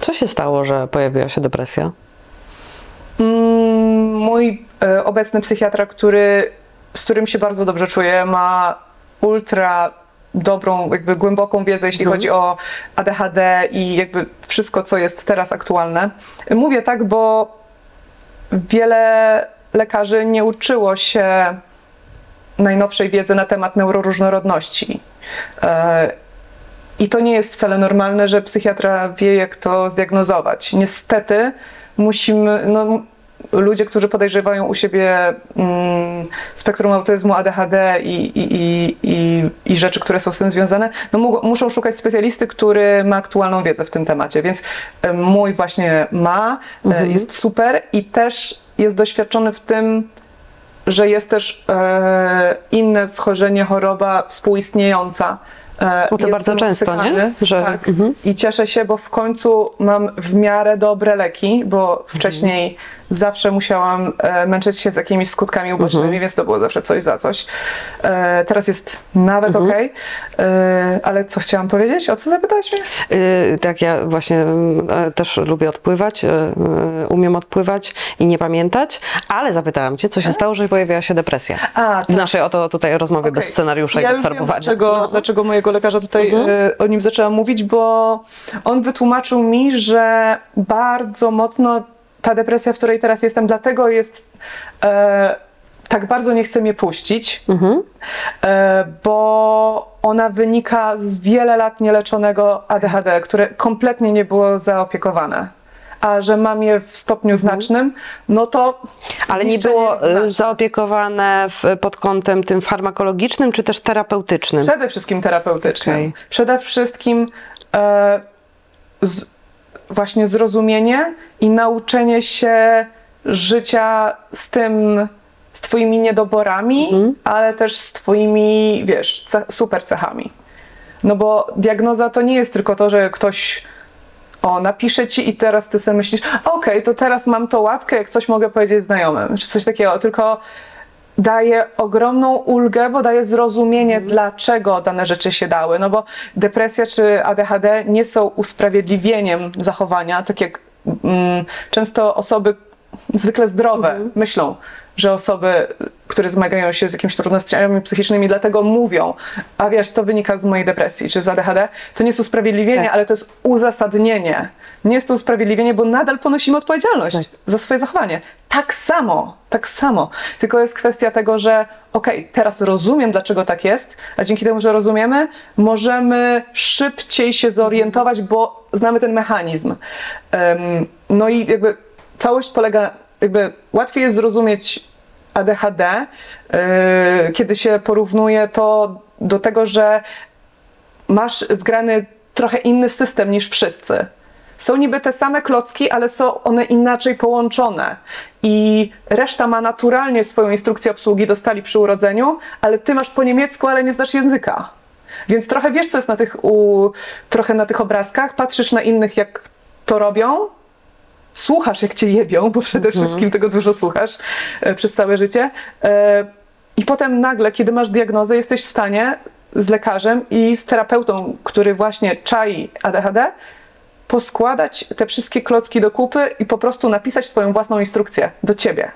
Co się stało, że pojawiła się depresja? Mm, Mój e, obecny psychiatra, który, z którym się bardzo dobrze czuję, ma ultra dobrą, jakby głęboką wiedzę, jeśli chodzi o ADHD i jakby wszystko, co jest teraz aktualne. Mówię tak, bo wiele lekarzy nie uczyło się najnowszej wiedzy na temat neuroróżnorodności. E, I to nie jest wcale normalne, że psychiatra wie, jak to zdiagnozować. Niestety musimy, no, ludzie, którzy podejrzewają u siebie mm, spektrum autyzmu, ADHD i, i, i, i, i rzeczy, które są z tym związane, no, mu, muszą szukać specjalisty, który ma aktualną wiedzę w tym temacie. Więc mój właśnie ma, e, jest super i też jest doświadczony w tym, że jest też e, inne schorzenie, choroba współistniejąca. E, No to bardzo często, nie? Że- Tak. mhm. I cieszę się, bo w końcu mam w miarę dobre leki, bo wcześniej zawsze musiałam e, męczyć się z jakimiś skutkami ubocznymi, więc to było zawsze coś za coś. E, teraz jest nawet okej. E, ale co chciałam powiedzieć? O co zapytałeś mnie? Y, tak, ja właśnie y, też lubię odpływać, y, umiem odpływać i nie pamiętać, ale zapytałam Cię, co się stało, że pojawiła się depresja? A, W naszej oto tutaj rozmowie bez Okej. scenariusza ja i bez farbowania. dlaczego, No. dlaczego mojego lekarza tutaj e, o nim zaczęłam mówić, bo on wytłumaczył mi, że bardzo mocno ta depresja, w której teraz jestem, dlatego jest e, tak bardzo nie chce mnie puścić, Mhm. e, bo ona wynika z wiele lat nieleczonego ADHD, które kompletnie nie było zaopiekowane. A że mam je w stopniu znacznym, no to. Mhm. Ale nie było znaczne. zaopiekowane w, pod kątem tym farmakologicznym, czy też terapeutycznym? Przede wszystkim terapeutycznym. Okej. Przede wszystkim e, z, właśnie zrozumienie i nauczenie się życia z tym, z twoimi niedoborami, Mhm. ale też z twoimi, wiesz, ce, super cechami. No bo diagnoza to nie jest tylko to, że ktoś o, napisze ci i teraz ty sobie myślisz, okej, to teraz mam tą łatkę, jak coś mogę powiedzieć znajomym, czy coś takiego, tylko daje ogromną ulgę, bo daje zrozumienie, dlaczego dane rzeczy się dały. No bo depresja czy ADHD nie są usprawiedliwieniem zachowania, tak jak mm, często osoby zwykle zdrowe myślą, że osoby, które zmagają się z jakimiś trudnościami psychicznymi, dlatego mówią, a wiesz, to wynika z mojej depresji czy z ADHD, to nie jest usprawiedliwienie, Tak. ale to jest uzasadnienie. Nie jest to usprawiedliwienie, bo nadal ponosimy odpowiedzialność Tak. za swoje zachowanie. Tak samo, tak samo. Tylko jest kwestia tego, że okej, teraz rozumiem, dlaczego tak jest, a dzięki temu, że rozumiemy, możemy szybciej się zorientować, bo znamy ten mechanizm. Em, no i jakby całość polega, jakby łatwiej jest zrozumieć ADHD, yy, kiedy się porównuje to do tego, że masz wgrany trochę inny system niż wszyscy. Są niby te same klocki, ale są one inaczej połączone. I reszta ma naturalnie swoją instrukcję obsługi, dostali przy urodzeniu, ale ty masz po niemiecku, ale nie znasz języka. Więc trochę wiesz, co jest na tych, u, trochę na tych obrazkach, patrzysz na innych, jak to robią, słuchasz, jak cię jebią, bo przede wszystkim tego dużo słuchasz e, przez całe życie. E, I potem nagle, kiedy masz diagnozę, jesteś w stanie z lekarzem i z terapeutą, który właśnie czai ADHD, poskładać te wszystkie klocki do kupy i po prostu napisać twoją własną instrukcję do ciebie.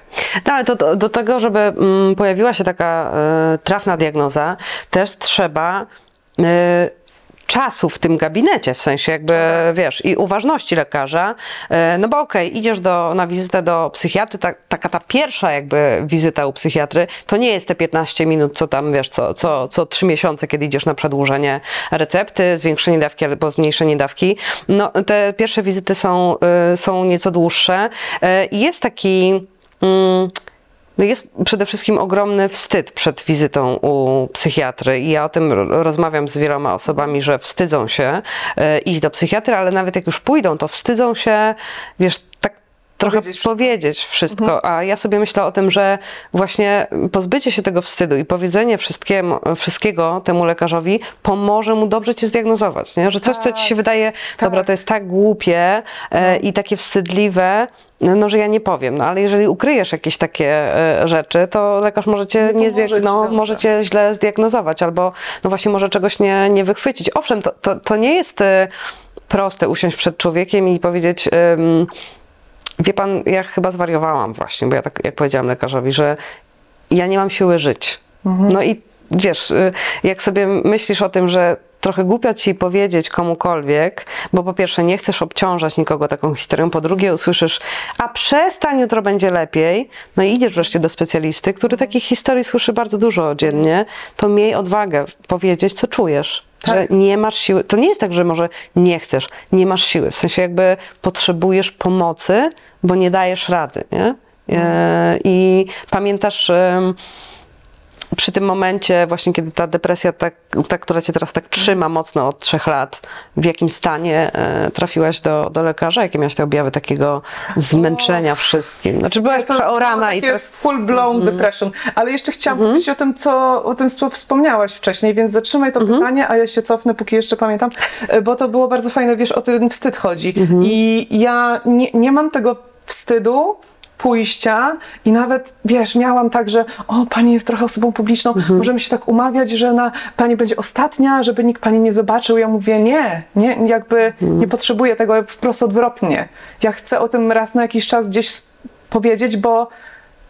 No, ale to, do, do tego, żeby mm, pojawiła się taka e, trafna diagnoza, też trzeba e, czasu w tym gabinecie, w sensie jakby, wiesz, i uważności lekarza, e, no bo okej, idziesz do, na wizytę do psychiatry, ta, taka ta pierwsza jakby wizyta u psychiatry, to nie jest te 15 minut, co tam, wiesz, co, co, co 3 miesiące, kiedy idziesz na przedłużenie recepty, zwiększenie dawki albo zmniejszenie dawki. No, te pierwsze wizyty są, e, są nieco dłuższe. E, i jest taki... Mm, No jest przede wszystkim ogromny wstyd przed wizytą u psychiatry i ja o tym ro- rozmawiam z wieloma osobami, że wstydzą się e, iść do psychiatry, ale nawet jak już pójdą, to wstydzą się, wiesz, trochę Powiedzieć powiedzieć wszystko. wszystko, a ja sobie myślę o tym, że właśnie pozbycie się tego wstydu i powiedzenie wszystkiego temu lekarzowi pomoże mu dobrze cię zdiagnozować, nie? że coś, co ci się wydaje, dobra, to jest tak głupie e, i takie wstydliwe, no, że ja nie powiem, no ale jeżeli ukryjesz jakieś takie e, rzeczy, to lekarz może cię, Nie nie ci no, może cię źle zdiagnozować, albo no właśnie może czegoś nie, nie wychwycić. Owszem, to, to, to nie jest e, proste usiąść przed człowiekiem i powiedzieć... Wie pan, ja chyba zwariowałam właśnie, bo ja tak jak powiedziałam lekarzowi, że ja nie mam siły żyć. No i wiesz, y, jak sobie myślisz o tym, że trochę głupio ci powiedzieć komukolwiek, bo po pierwsze nie chcesz obciążać nikogo taką historią, po drugie usłyszysz, a przestań, jutro będzie lepiej, no i idziesz wreszcie do specjalisty, który takich historii słyszy bardzo dużo dziennie, to miej odwagę powiedzieć, co czujesz. Że Tak. nie masz siły. To nie jest tak, że może nie chcesz, nie masz siły. W sensie jakby potrzebujesz pomocy, bo nie dajesz rady, nie? E, I pamiętasz przy tym momencie, właśnie kiedy ta depresja, tak, ta, która cię teraz tak trzyma mocno od trzech lat, w jakim stanie e, trafiłaś do, do lekarza? Jakie miałaś te objawy takiego zmęczenia wszystkim? Znaczy byłaś To przeorana i traf... full blown depression. Ale jeszcze chciałam powiedzieć o tym, co o tym co wspomniałaś wcześniej, więc zatrzymaj to pytanie, a ja się cofnę, póki jeszcze pamiętam, e, bo to było bardzo fajne, wiesz, o ten wstyd chodzi. I ja nie, nie mam tego wstydu pójścia i nawet, wiesz, miałam tak, że o, pani jest trochę osobą publiczną, możemy się tak umawiać, że na, pani będzie ostatnia, żeby nikt pani nie zobaczył. Ja mówię, nie, nie, jakby nie potrzebuję tego wprost odwrotnie. Ja chcę o tym raz na jakiś czas gdzieś powiedzieć, bo,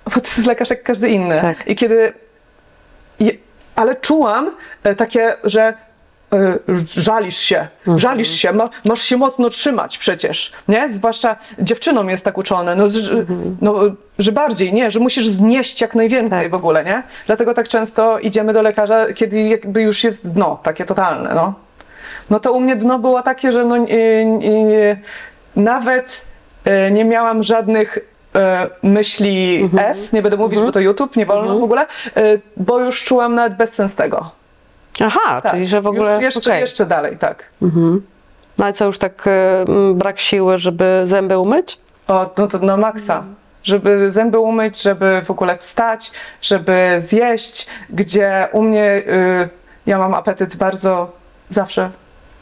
bo to jest lekarz jak każdy inny. Tak. I kiedy je, ale czułam e, takie, że żalisz się, żalisz się, ma, masz się mocno trzymać przecież, nie? Zwłaszcza dziewczynom jest tak uczone, no, że, no, że bardziej, nie? Że musisz znieść jak najwięcej Tak. w ogóle, nie? Dlatego tak często idziemy do lekarza, kiedy jakby już jest dno, takie totalne, no. No to u mnie dno było takie, że no, nie, nie, nawet e, nie miałam żadnych e, myśli S, nie będę mówić, bo to YouTube, nie wolno w ogóle, e, bo już czułam nawet bezsens tego. Aha, Tak. czyli że w ogóle... Już jeszcze, okej. jeszcze dalej, tak. No ale co, już tak m, brak siły, żeby zęby umyć? O, no to na maksa. Żeby zęby umyć, żeby w ogóle wstać, żeby zjeść, gdzie u mnie y, ja mam apetyt bardzo zawsze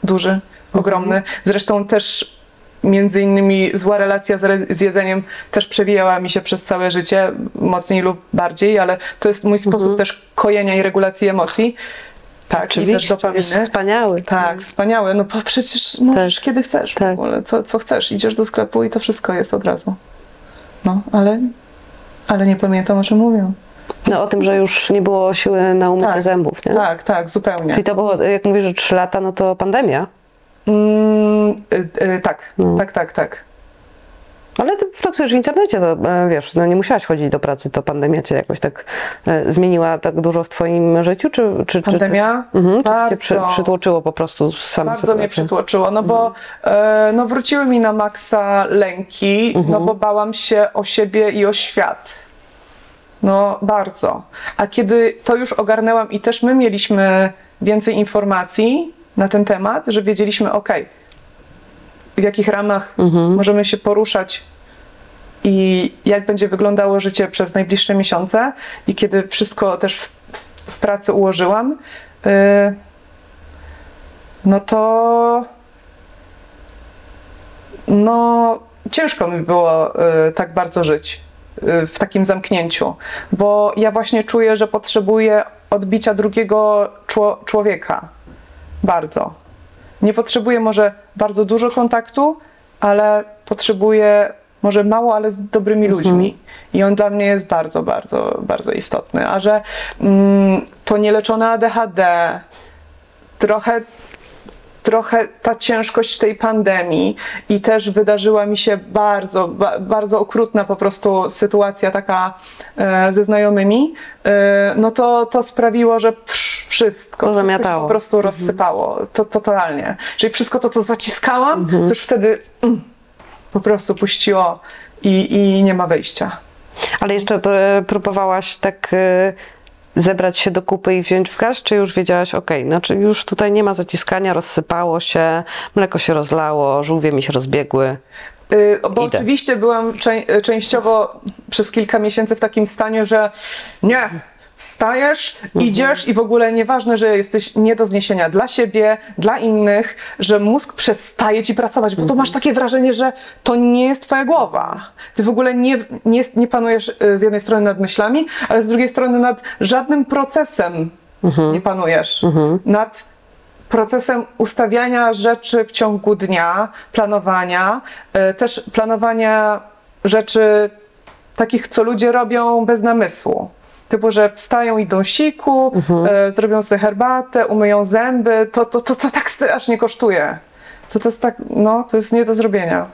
duży, ogromny. Zresztą też między innymi zła relacja z, jedzeniem też przewijała mi się przez całe życie, mocniej lub bardziej, ale to jest mój sposób też kojenia i regulacji emocji. Tak, i też Oczywiście, dopaminy. jest wspaniały. Tak, wspaniałe. No bo przecież możesz Tak. kiedy chcesz w Tak. ogóle, co, co chcesz. Idziesz do sklepu i to wszystko jest od razu. No, ale, ale nie pamiętam o czym mówię. No o tym, że już nie było siły na umycie Tak. zębów, nie? Tak, tak, zupełnie. Czyli to było, jak mówisz, że trzy lata, no to pandemia. Mm, y, y, tak, No. tak, tak, tak. Ale ty pracujesz w internecie, to e, wiesz, no nie musiałaś chodzić do pracy, to pandemia cię jakoś tak e, zmieniła tak dużo w twoim życiu, czy, czy, Pandemia? czy, mhm, czy to cię przy, Bardzo. przytłoczyło po prostu same Bardzo mnie sytuacje? przytłoczyło, no bo e, no wróciły mi na maksa lęki, no bo bałam się o siebie i o świat. No bardzo. A kiedy to już ogarnęłam i też my mieliśmy więcej informacji na ten temat, że wiedzieliśmy, ok, w jakich ramach możemy się poruszać i jak będzie wyglądało życie przez najbliższe miesiące i kiedy wszystko też w, w, w pracy ułożyłam, y, no to no ciężko mi było y, tak bardzo żyć y, w takim zamknięciu, bo ja właśnie czuję, że potrzebuję odbicia drugiego czło- człowieka. Bardzo. Nie potrzebuję może bardzo dużo kontaktu, ale potrzebuję może mało, ale z dobrymi ludźmi. I on dla mnie jest bardzo, bardzo, bardzo istotny. A że mm, to nieleczone ADHD, trochę trochę ta ciężkość tej pandemii i też wydarzyła mi się bardzo, ba, bardzo okrutna po prostu sytuacja taka e, ze znajomymi, e, no to, to sprawiło, że psz, wszystko, wszystko się po prostu rozsypało, to, totalnie. Czyli wszystko to, co zaciskałam, to już wtedy mm, po prostu puściło i, i nie ma wyjścia. Ale jeszcze e, próbowałaś tak e, zebrać się do kupy i wziąć w garść, czy już wiedziałaś, okej, znaczy już tutaj nie ma zaciskania, rozsypało się, mleko się rozlało, żółwie mi się rozbiegły. Y, Bo Idę. oczywiście byłam czę- częściowo przez kilka miesięcy w takim stanie, że nie, wstajesz, Mhm. idziesz i w ogóle nieważne, że jesteś nie do zniesienia dla siebie, dla innych, że mózg przestaje ci pracować, bo to Mhm. masz takie wrażenie, że to nie jest twoja głowa. Ty w ogóle nie, nie, nie panujesz y, z jednej strony nad myślami, ale z drugiej strony nad żadnym procesem Mhm. nie panujesz. Nad procesem ustawiania rzeczy w ciągu dnia, planowania, e, też planowania rzeczy takich, co ludzie robią bez namysłu. Typu, że wstają, idą siku, e, zrobią sobie herbatę, umyją zęby. To, to, to, to tak strasznie kosztuje. To, to jest tak, no, to jest nie do zrobienia.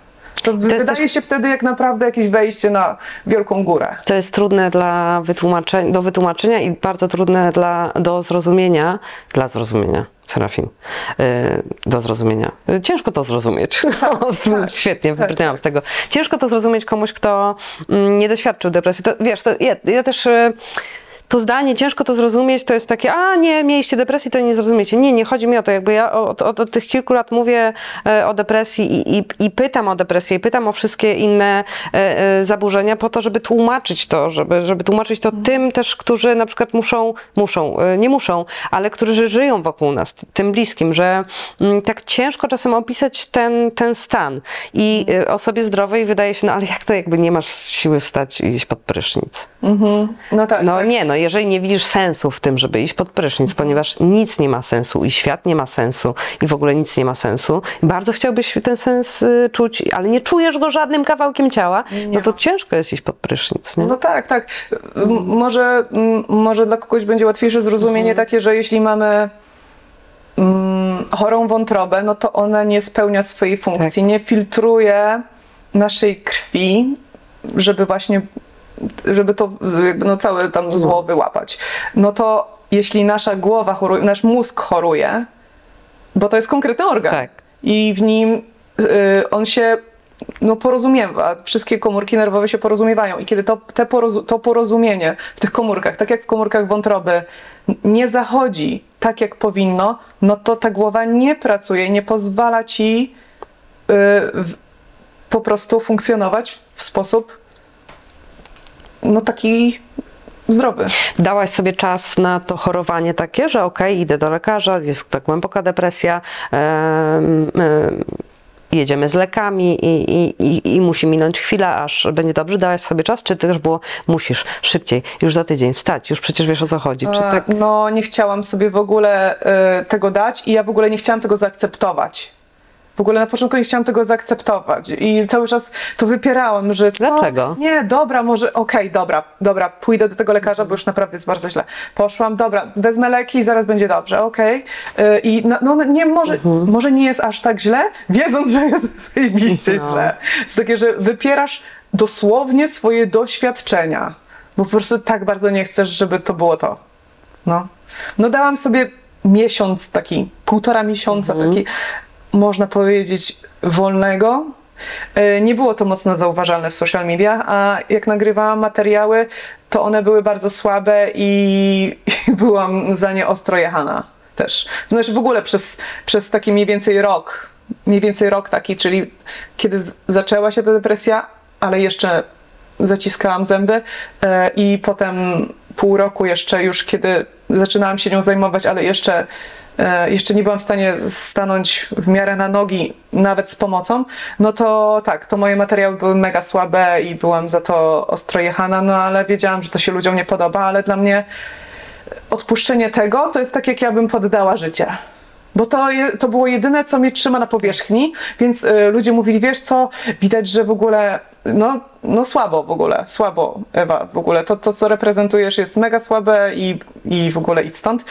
To, wydaje też- się wtedy jak naprawdę jakieś wejście na wielką górę. To jest trudne dla wytłumaczenia, do wytłumaczenia i bardzo trudne dla, do zrozumienia, dla zrozumienia, Serafin, yy, do zrozumienia. Yy, Ciężko to zrozumieć. <laughs> Świetnie, wybrnęłam z tego. Ciężko to zrozumieć komuś, kto mm, nie doświadczył depresji. To, wiesz, to ja, ja też... To zdanie, ciężko to zrozumieć, to jest takie, a nie, mieliście depresji, to nie zrozumiecie. Nie, nie chodzi mi o to, jakby ja od, od, od tych kilku lat mówię e, o depresji i, i, i pytam o depresję, i pytam o wszystkie inne e, e, zaburzenia po to, żeby tłumaczyć to, żeby, żeby tłumaczyć to tym też, którzy na przykład muszą, muszą, nie muszą, ale którzy żyją wokół nas, tym bliskim, że mm, tak ciężko czasem opisać ten, ten stan. I osobie zdrowej wydaje się, no ale jak to jakby nie masz siły wstać i iść pod prysznic? No tak. No tak. nie, no jeżeli nie widzisz sensu w tym, żeby iść pod prysznic, ponieważ nic nie ma sensu i świat nie ma sensu i w ogóle nic nie ma sensu, bardzo chciałbyś ten sens y, czuć, ale nie czujesz go żadnym kawałkiem ciała, no to ciężko jest iść pod prysznic, nie? No tak, tak. M- Może, może dla kogoś będzie łatwiejsze zrozumienie takie, że jeśli mamy mm, chorą wątrobę, no to ona nie spełnia swojej funkcji, nie filtruje naszej krwi, żeby właśnie, żeby to jakby no całe tam zło wyłapać. No to jeśli nasza głowa choruje, nasz mózg choruje, bo to jest konkretny organ Tak. i w nim y, on się no, porozumiewa, wszystkie komórki nerwowe się porozumiewają i kiedy to, te porozu- to porozumienie w tych komórkach, tak jak w komórkach wątroby, nie zachodzi tak jak powinno, no to ta głowa nie pracuje, nie pozwala ci y, w, po prostu funkcjonować w sposób no taki zdrowy. Dałaś sobie czas na to chorowanie takie, że okej, idę do lekarza, jest ta głęboka depresja, em, em, jedziemy z lekami i, i, i, i musi minąć chwila, aż będzie dobrze. Dałaś sobie czas, czy też było musisz szybciej, już za tydzień wstać, już przecież wiesz o co chodzi. Czy E, tak? No, nie chciałam sobie w ogóle e, tego dać i ja w ogóle nie chciałam tego zaakceptować. W ogóle na początku nie chciałam tego zaakceptować i cały czas to wypierałam, że co? Dlaczego? Nie, dobra, może, okej, dobra, dobra, pójdę do tego lekarza, bo już naprawdę jest bardzo źle. Poszłam, dobra, wezmę leki i zaraz będzie dobrze, okej. E, I no, no nie, może, Mhm. może nie jest aż tak źle, wiedząc, że jest <laughs> zajebiście No. źle. Jest takie, że wypierasz dosłownie swoje doświadczenia, bo po prostu tak bardzo nie chcesz, żeby to było to. No, no dałam sobie miesiąc taki, półtora miesiąca taki, można powiedzieć, wolnego. E, Nie było to mocno zauważalne w social mediach, a jak nagrywałam materiały, to one były bardzo słabe i, i <laughs> byłam za nie ostro jechana też. Znaczy w ogóle przez, przez taki mniej więcej rok, mniej więcej rok taki, czyli kiedy zaczęła się ta depresja, ale jeszcze zaciskałam zęby e, i potem pół roku jeszcze już, kiedy zaczynałam się nią zajmować, ale jeszcze, e, jeszcze nie byłam w stanie stanąć w miarę na nogi, nawet z pomocą, no to tak, to moje materiały były mega słabe i byłam za to ostro jechana, no ale wiedziałam, że to się ludziom nie podoba, ale dla mnie odpuszczenie tego to jest tak, jak ja bym poddała życie. Bo to, je, to było jedyne, co mnie trzyma na powierzchni, więc y, ludzie mówili, wiesz co, widać, że w ogóle, no, no słabo w ogóle, słabo Ewa w ogóle, to, to co reprezentujesz jest mega słabe i, i w ogóle idź stąd,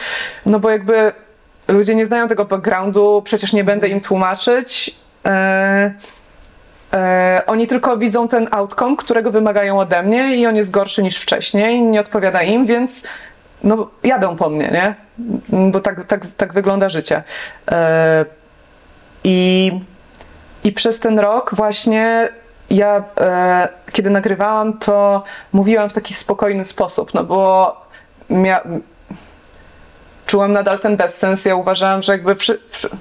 no bo jakby ludzie nie znają tego backgroundu, przecież nie będę im tłumaczyć, E, oni tylko widzą ten outcome, którego wymagają ode mnie i on jest gorszy niż wcześniej, nie odpowiada im, więc no, jadą po mnie, nie? Bo tak, tak, tak wygląda życie. E, I, I przez ten rok właśnie ja, e, kiedy nagrywałam, to mówiłam w taki spokojny sposób, no bo mia- czułam nadal ten bezsens. Ja uważałam, że jakby, wszy-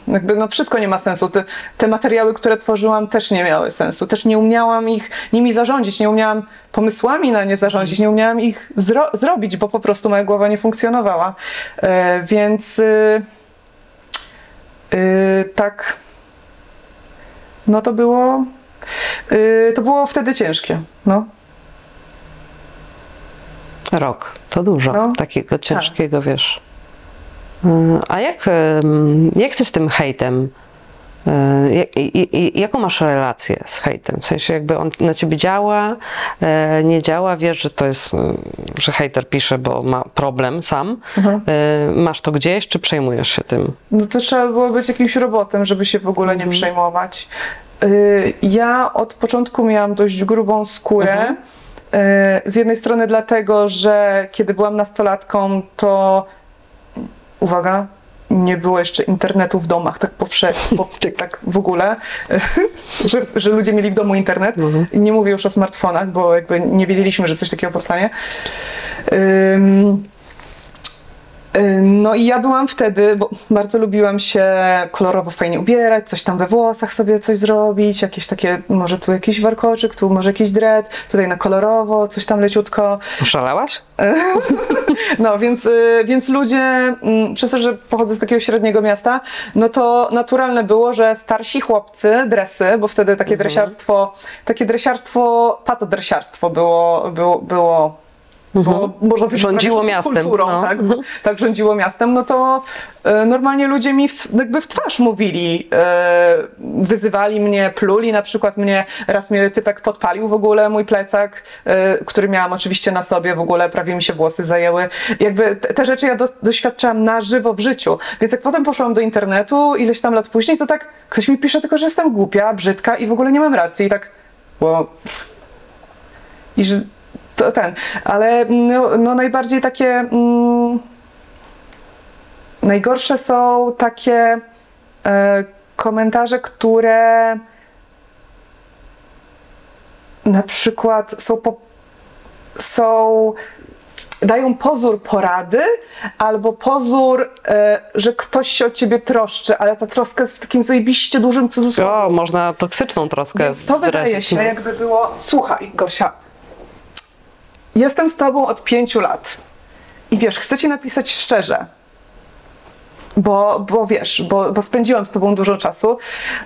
jakby no wszystko nie ma sensu. Te, te materiały, które tworzyłam, też nie miały sensu. Też nie umiałam ich nimi zarządzić, nie umiałam pomysłami na nie zarządzić, nie umiałam ich zro- zrobić, bo po prostu moja głowa nie funkcjonowała. E, więc y, y, tak. No to było. y, to było wtedy ciężkie. No. Rok, to dużo No. takiego ciężkiego, wiesz. Y, A jak, jak ty z tym hejtem? y, jak- i- i- Jaką masz relację z hejtem? W sensie jakby on na ciebie działa, y, nie działa, wiesz, że to jest, że hejter pisze, bo ma problem sam. Mhm. Masz to gdzieś, czy przejmujesz się tym? No to trzeba było być jakimś robotem, żeby się w ogóle nie przejmować. Ja od początku miałam dość grubą skórę. Mhm. Z jednej strony dlatego, że kiedy byłam nastolatką, to uwaga, nie było jeszcze internetu w domach tak powszechnie, po, <laughs> tak w ogóle, <laughs> że, że ludzie mieli w domu internet. Mhm. Nie mówię już o smartfonach, bo jakby nie wiedzieliśmy, że coś takiego powstanie. No i ja byłam wtedy, bo bardzo lubiłam się kolorowo fajnie ubierać, coś tam we włosach sobie coś zrobić, jakieś takie, może tu jakiś warkoczyk, tu może jakiś dread, tutaj na kolorowo, coś tam leciutko. Oszalałaś? <laughs> No, więc, y, więc ludzie, mm, przez to, że pochodzę z takiego średniego miasta, no to naturalne było, że starsi chłopcy, dresy, bo wtedy takie dresiarstwo, takie dresiarstwo, patodresiarstwo było, było, było bo można powiedzieć, Rządziło miastem, kulturą, no. tak, tak rządziło miastem, no to e, normalnie ludzie mi w, jakby w twarz mówili, e, wyzywali mnie, pluli. Na przykład mnie, raz mnie typek podpalił w ogóle mój plecak, e, który miałam oczywiście na sobie, w ogóle prawie mi się włosy zajęły. Jakby te, te rzeczy ja do, doświadczałam na żywo w życiu, więc jak potem poszłam do internetu, ileś tam lat później, to tak ktoś mi pisze tylko, że jestem głupia, brzydka i w ogóle nie mam racji. I tak, bo i że to ten, ale no, no najbardziej takie mm, najgorsze są takie e, komentarze, które na przykład są po, są dają pozór porady albo pozór, e, że ktoś się o ciebie troszczy, ale ta troska jest w takim zajebiście dużym cudzysłowie. O, można toksyczną troskę Więc to wydaje się, jakby było. Słuchaj, Gosia, jestem z tobą od pięciu lat. I wiesz, chcę ci napisać szczerze. Bo, bo wiesz, bo, bo spędziłam z tobą dużo czasu,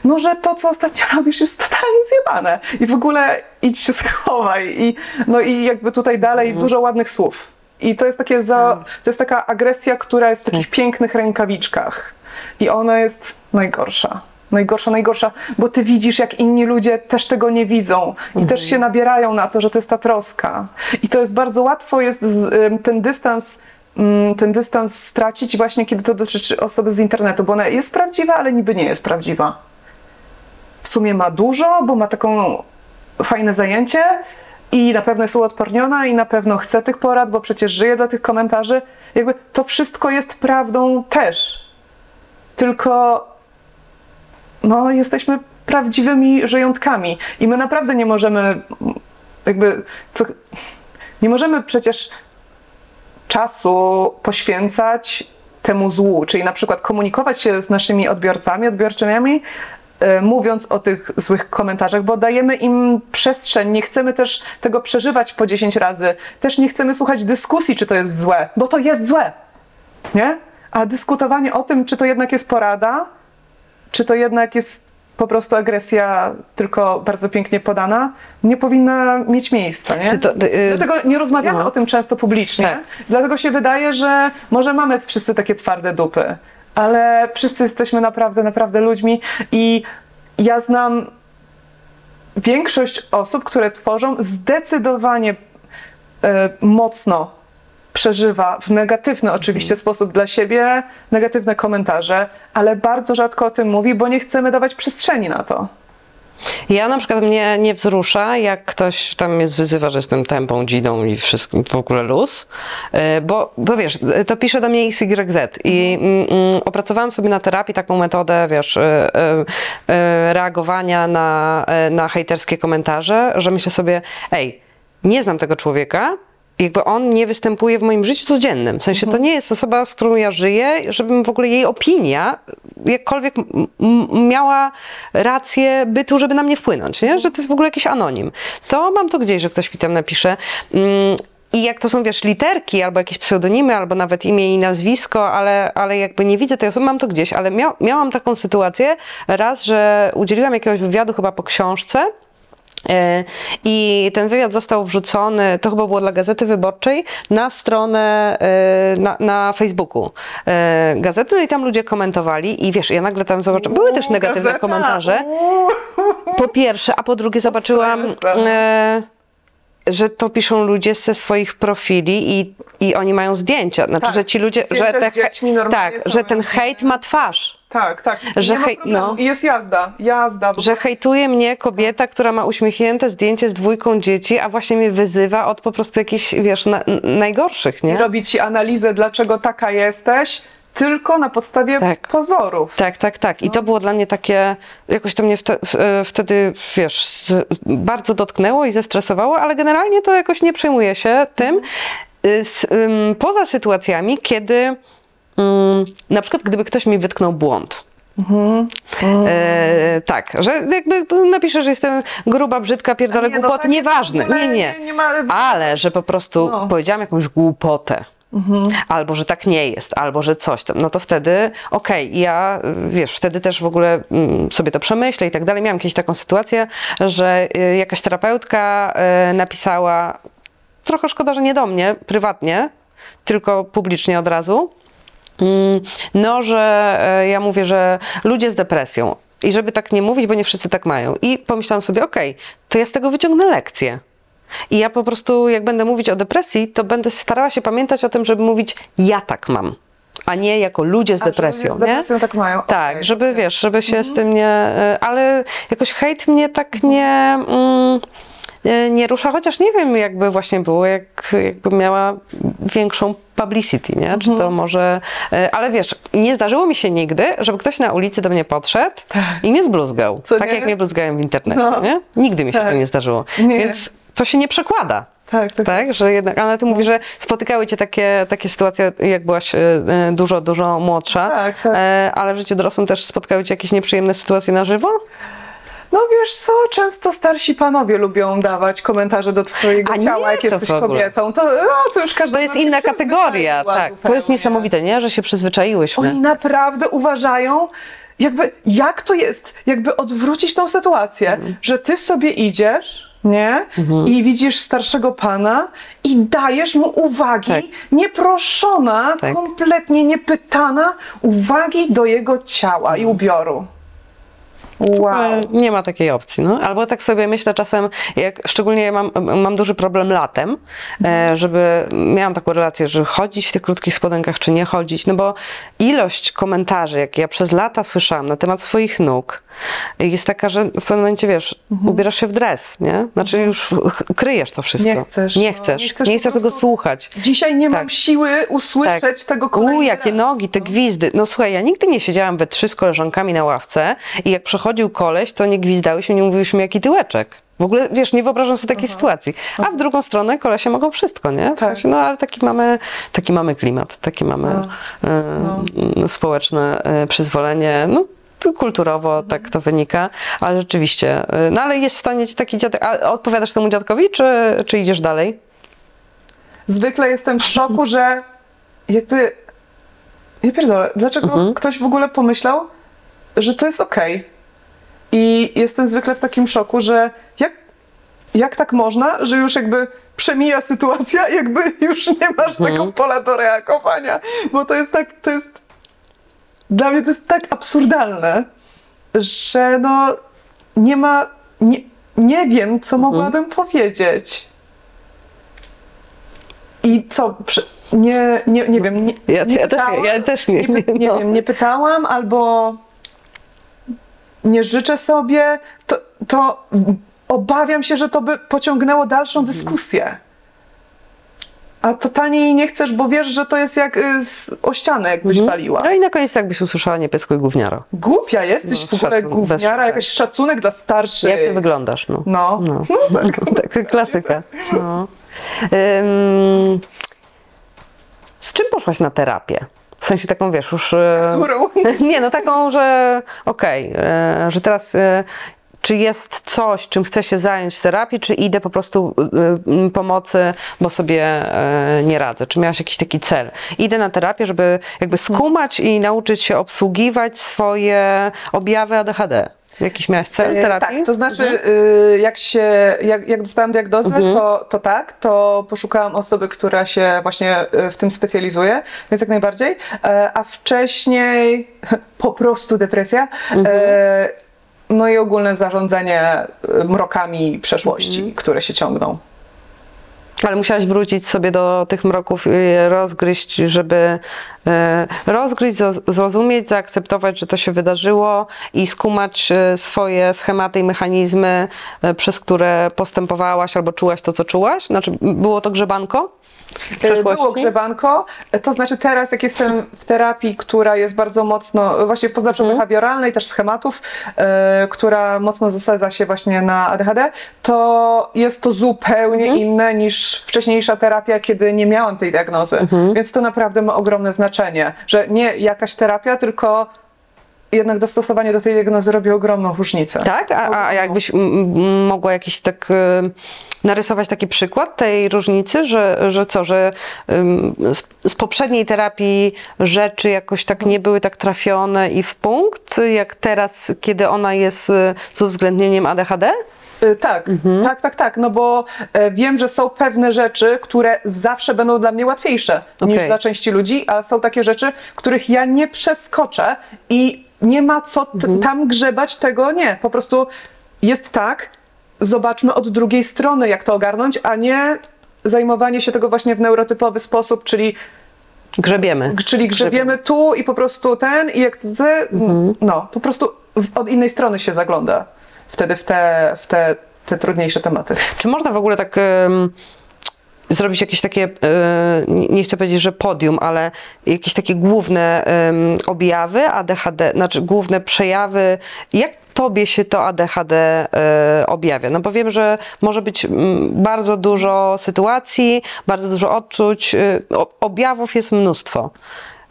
no że to, co ostatnio <laughs> robisz, jest totalnie zjebane. I w ogóle idź się schowaj. I, no i jakby tutaj dalej dużo ładnych słów. I to jest takie za, to jest taka agresja, która jest w takich pięknych rękawiczkach. I ona jest najgorsza. Najgorsza, najgorsza, bo ty widzisz, jak inni ludzie też tego nie widzą i też się nabierają na to, że to jest ta troska. I to jest bardzo łatwo, jest ten dystans, ym, ten dystans stracić właśnie, kiedy to dotyczy osoby z internetu, bo ona jest prawdziwa, ale niby nie jest prawdziwa. W sumie ma dużo, bo ma taką fajne zajęcie i na pewno jest uodporniona i na pewno chce tych porad, bo przecież żyje dla tych komentarzy. Jakby to wszystko jest prawdą też. Tylko no, jesteśmy prawdziwymi żyjątkami i my naprawdę nie możemy jakby co, nie możemy przecież czasu poświęcać temu złu, czyli na przykład komunikować się z naszymi odbiorcami, odbiorczyniami, e, mówiąc o tych złych komentarzach, bo dajemy im przestrzeń, nie chcemy też tego przeżywać po 10 razy, też nie chcemy słuchać dyskusji, czy to jest złe, bo to jest złe, nie? A dyskutowanie o tym, czy to jednak jest porada, czy to jednak jest po prostu agresja tylko bardzo pięknie podana, nie powinna mieć miejsca, nie? To- ty, y, Dlatego nie rozmawiamy no. o tym często publicznie, Tak. dlatego się wydaje, że może mamy wszyscy takie twarde dupy, ale wszyscy jesteśmy naprawdę, naprawdę ludźmi i ja znam większość osób, które tworzą zdecydowanie e, mocno przeżywa w negatywny oczywiście sposób dla siebie negatywne komentarze, ale bardzo rzadko o tym mówi, bo nie chcemy dawać przestrzeni na to. Ja na przykład mnie nie wzrusza, jak ktoś tam mnie wyzywa, że jestem tępą, dzidą i wszystko w ogóle luz, E, bo, bo wiesz, to pisze do mnie XYZ i mm, mm, opracowałam sobie na terapii taką metodę, wiesz, e, e, e, reagowania na, e, na hejterskie komentarze, że myślę sobie, ej, nie znam tego człowieka, jakby on nie występuje w moim życiu codziennym. W sensie to nie jest osoba, z którą ja żyję, żebym w ogóle jej opinia jakkolwiek miała rację bytu, żeby na mnie wpłynąć, nie? że to jest w ogóle jakiś anonim. To mam to gdzieś, że ktoś mi tam napisze. Mm, I jak to są, wiesz, literki, albo jakieś pseudonimy, albo nawet imię i nazwisko, ale, ale jakby nie widzę tej osoby, mam to gdzieś. Ale mia- miałam taką sytuację raz, że udzieliłam jakiegoś wywiadu chyba po książce, I ten wywiad został wrzucony, to chyba było dla Gazety Wyborczej, na stronę e, na, na Facebooku e, gazety, no i tam ludzie komentowali i wiesz, ja nagle tam zobaczyłam, były też negatywne gazeta, komentarze, po pierwsze, a po drugie zobaczyłam, e, że to piszą ludzie ze swoich profili i, i oni mają zdjęcia, znaczy, Tak, że ci ludzie, że, te, tak, że ten hejt ma twarz. Tak, tak. Że nie ma hej- no. I jest jazda, jazda. Że hejtuje mnie kobieta, która ma uśmiechnięte zdjęcie z dwójką dzieci, a właśnie mnie wyzywa od po prostu jakichś, wiesz, na, najgorszych, I nie? robi ci analizę, dlaczego taka jesteś, tylko na podstawie Tak. pozorów. Tak, tak, tak. I to było dla mnie takie, jakoś to mnie wte, w- e, wtedy, wiesz, z, bardzo dotknęło i zestresowało, ale generalnie to jakoś nie przejmuję się tym. Y, S, ym, poza sytuacjami, kiedy ym, na przykład gdyby ktoś mi wytknął błąd. E, tak, że jakby napiszę, że jestem gruba, brzydka, pierdolę Nie, no głupot, takie nieważne, w ogóle nie, nie. nie- nie ma- Ale, że po prostu No. powiedziałam jakąś głupotę, albo że tak nie jest, albo że coś tam, no to wtedy okej, ja, y, wiesz, wtedy też w ogóle mm, sobie to przemyślę i tak dalej. Miałam kiedyś taką sytuację, że y, jakaś terapeutka y, napisała, trochę szkoda, że nie do mnie, prywatnie, tylko publicznie od razu, Mm, No, że ja mówię, że ludzie z depresją. I żeby tak nie mówić, bo nie wszyscy tak mają. I pomyślałam sobie, okej, to ja z tego wyciągnę lekcję. I ja po prostu, jak będę mówić o depresji, to będę starała się pamiętać o tym, żeby mówić, ja tak mam, a nie jako ludzie z A, depresją. Z depresją nie? tak mają. Tak, Okej, żeby okej. wiesz, żeby się z tym nie. e, Ale jakoś hejt mnie tak nie. Mm, e, nie rusza, chociaż nie wiem, jakby właśnie było, jak, jakby miała większą publicity, nie? Czy Mhm. to może. e, Ale wiesz, nie zdarzyło mi się nigdy, żeby ktoś na ulicy do mnie podszedł i mnie zbluzgał. Co tak nie? jak mnie bluzgają w internecie, No. nie? Nigdy mi się Tak. to nie zdarzyło. Nie. Więc to się nie przekłada. Tak, tak. Tak, że jednak, ale ty mówisz, że spotykały cię takie, takie sytuacje, jak byłaś e, e, dużo, dużo młodsza, Tak, tak. E, ale w życiu dorosłym też spotkały cię jakieś nieprzyjemne sytuacje na żywo? No wiesz co, często starsi panowie lubią dawać komentarze do twojego nie, ciała, jak jesteś kobietą. To, no, to już każdy To jest inna kategoria, tak. To jest niesamowite, nie? Że się przyzwyczaiłyśmy. Oni naprawdę uważają, jakby jak to jest, jakby odwrócić tą sytuację, Mhm. że ty sobie idziesz, nie? I widzisz starszego pana i dajesz mu uwagi, Tak. nieproszona, Tak. kompletnie niepytana, uwagi do jego ciała i ubioru. Wow. E, Nie ma takiej opcji. No. Albo tak sobie myślę czasem, jak szczególnie ja mam, mam duży problem latem, e, żeby miałam taką relację, że chodzić w tych krótkich spodenkach, czy nie chodzić, no bo ilość komentarzy, jakie ja przez lata słyszałam na temat swoich nóg, jest taka, że w pewnym momencie, wiesz, ubierasz się w dres, nie? Znaczy już ch- kryjesz to wszystko. Nie chcesz, Nie no, chcesz, nie nie chcesz chcesz, po tego słuchać. Dzisiaj nie mam Tak. siły usłyszeć tego kolejny U, jakie raz. nogi, te gwizdy. No słuchaj, ja nigdy nie siedziałam we trzy z koleżankami na ławce i jak przechodził koleś, to nie gwizdałyśmy, nie mówiłyśmy jaki tyłeczek. W ogóle, wiesz, nie wyobrażam sobie takiej sytuacji. A w drugą stronę kolesie mogą wszystko, nie? W Tak. sensie, no ale taki mamy, taki mamy klimat, taki mamy e, społeczne e, przyzwolenie. No, kulturowo tak to wynika, ale rzeczywiście. e, No ale jest w stanie ci taki dziadek. A odpowiadasz temu dziadkowi, czy, czy idziesz dalej? Zwykle jestem w szoku, że jakby. Nie pierdolę, dlaczego Mhm. ktoś w ogóle pomyślał, że to jest okej. I jestem zwykle w takim szoku, że jak, jak tak można, że już jakby przemija sytuacja, jakby już nie masz Mhm. tego pola do reagowania. Bo to jest tak, to jest. Dla mnie to jest tak absurdalne, że no nie ma. Nie, nie wiem, Mhm. co mogłabym powiedzieć. I co? Nie, nie, nie wiem. Nie, Ja- nie ja też- ja też nie- Nie, nie, <laughs> nie no. wiem, nie pytałam albo nie życzę sobie. To to obawiam się, że to by pociągnęło dalszą dyskusję. A totalnie jej nie chcesz, bo wiesz, że to jest jak y, z, o ścianę, jakbyś waliła. No i na koniec jakbyś usłyszała nie pyskuj gówniaro. Głupia jesteś No, w ogóle szacun- gówniara, jakiś szacunek dla starszych. Jak ty wyglądasz, no. No. No, <laughs> tak, klasyka. No. Z czym poszłaś na terapię? W sensie taką, wiesz, już... e, Którą? <laughs> Nie, no taką, że okej, e, że teraz e, czy jest coś, czym chcę się zająć w terapii, czy idę po prostu e, m, pomocy, bo sobie e, nie radzę? Czy miałaś jakiś taki cel? Idę na terapię, żeby jakby skumać i nauczyć się obsługiwać swoje objawy ADHD. Jakiś miałaś cel E, terapii? Tak, to znaczy Mhm. y, jak się, jak, jak dostałam diagnozę, to, to tak, to poszukałam osoby, która się właśnie y, w tym specjalizuje, więc jak najbardziej, E, a wcześniej <laughs> po prostu depresja, Mhm. No i ogólne zarządzanie y, mrokami przeszłości, Mhm. które się ciągną. Ale musiałaś wrócić sobie do tych mroków i rozgryźć, żeby e, rozgryźć, zrozumieć, zaakceptować, że to się wydarzyło i skumać e, swoje schematy i mechanizmy, przez które postępowałaś albo czułaś to, co czułaś? Znaczy, było to grzebanko? Przeszłości? Było grzebanko, to znaczy teraz jak jestem w terapii, która jest bardzo mocno, właśnie w poznawczo-behawioralnej, też schematów, e, która mocno zasadza się właśnie na ADHD, to jest to zupełnie inne niż wcześniejsza terapia, kiedy nie miałam tej diagnozy. Więc to naprawdę ma ogromne znaczenie, że nie jakaś terapia, tylko jednak dostosowanie do tej diagnozy robi ogromną różnicę. Tak? A, a jakbyś mogła jakiś tak e, narysować taki przykład tej różnicy, że, że co, że z, poprzedniej terapii rzeczy jakoś tak nie były tak trafione i w punkt, jak teraz, kiedy ona jest e, z uwzględnieniem ADHD? Y, Tak, tak, tak, tak, no bo e, wiem, że są pewne rzeczy, które zawsze będą dla mnie łatwiejsze niż Okej. dla części ludzi, a są takie rzeczy, których ja nie przeskoczę i nie ma co t- tam grzebać, tego nie. Po prostu jest tak, zobaczmy od drugiej strony, jak to ogarnąć, a nie zajmowanie się tego właśnie w neurotypowy sposób, czyli, Grzebiemy. czyli grzebiemy tu i po prostu ten i jak to te, no, po prostu w, od innej strony się zagląda wtedy w te, w te, te trudniejsze tematy. Czy można w ogóle tak zrobić jakieś takie, e, nie chcę powiedzieć, że podium, ale jakieś takie główne objawy ADHD, znaczy główne przejawy, jak tobie się to ADHD e, objawia? No bo wiem, że może być bardzo dużo sytuacji, bardzo dużo odczuć, e, objawów jest mnóstwo.